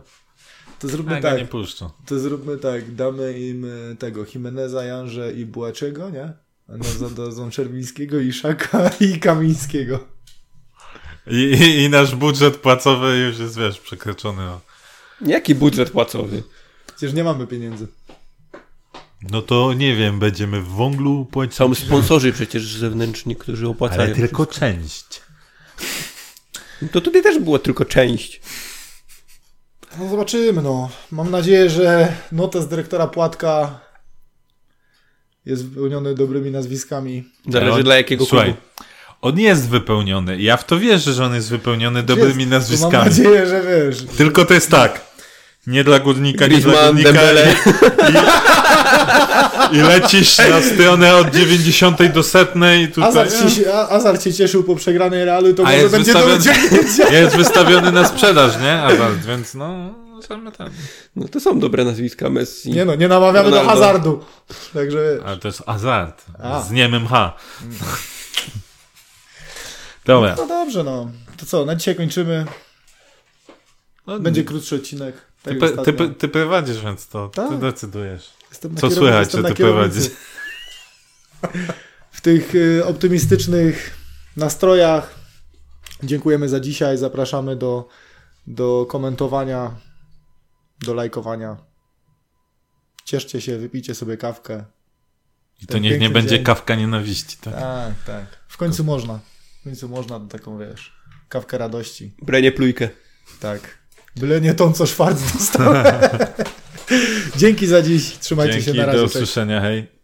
To zróbmy Ja tak, nie puszczą. to zróbmy tak, damy im e, tego Jimeneza, Janże i Bułaczego, nie? A no, dadzą Czerwińskiego, Iszaka i Kamińskiego. I, i, I nasz budżet płacowy już jest, wiesz, przekroczony. O. Jaki budżet płacowy? Przecież nie mamy pieniędzy. No to nie wiem, będziemy w wąglu płacić. Są sponsorzy przecież zewnętrzni, którzy opłacają. Ale tylko część. To tutaj też była tylko część. No zobaczymy, no. Mam nadzieję, że notes dyrektora Płatka jest wypełniony dobrymi nazwiskami. Zależy on- dla jakiego Słuchaj, klubu. On jest wypełniony. Ja w to wierzę, że on jest wypełniony dobrymi Jest. To Mam nazwiskami. nadzieję, że wiesz. Tylko to jest tak. Nie dla górnika, nie dla górnika. I, I lecisz na stronę od 90 do setnej i tutaj. Azar, ci, a- Azar cię cieszył po przegranej Realu, to A może jest będzie do wystawiony-. [laughs] Jest wystawiony na sprzedaż, nie? Azart, więc no. No to są dobre nazwiska Messi. Nie no, nie namawiamy do Ronaldo. hazardu. Także wiesz. Ale to jest azart. A. Z niemym H. [laughs] Dobra. No dobrze, no. To co, na dzisiaj kończymy. No, Będzie krótszy odcinek. ty, Tak ty, pe- ty prowadzisz, więc to ty Tak. decydujesz. Jestem na Co słychać, że ty prowadzisz? [laughs] W tych y, optymistycznych nastrojach dziękujemy za dzisiaj. Zapraszamy do, do komentowania, do lajkowania. Cieszcie się, wypijcie sobie kawkę. I to Ten niech nie będzie dzień. kawka nienawiści, tak? Tak, tak. W końcu można. W końcu można taką, wiesz, kawkę radości. Brenie plujkę. Tak. Byle nie tą, co Szwarc dostał. [laughs] Dzięki za dziś. Trzymajcie Dzięki, się na razie. do Cześć. usłyszenia, hej.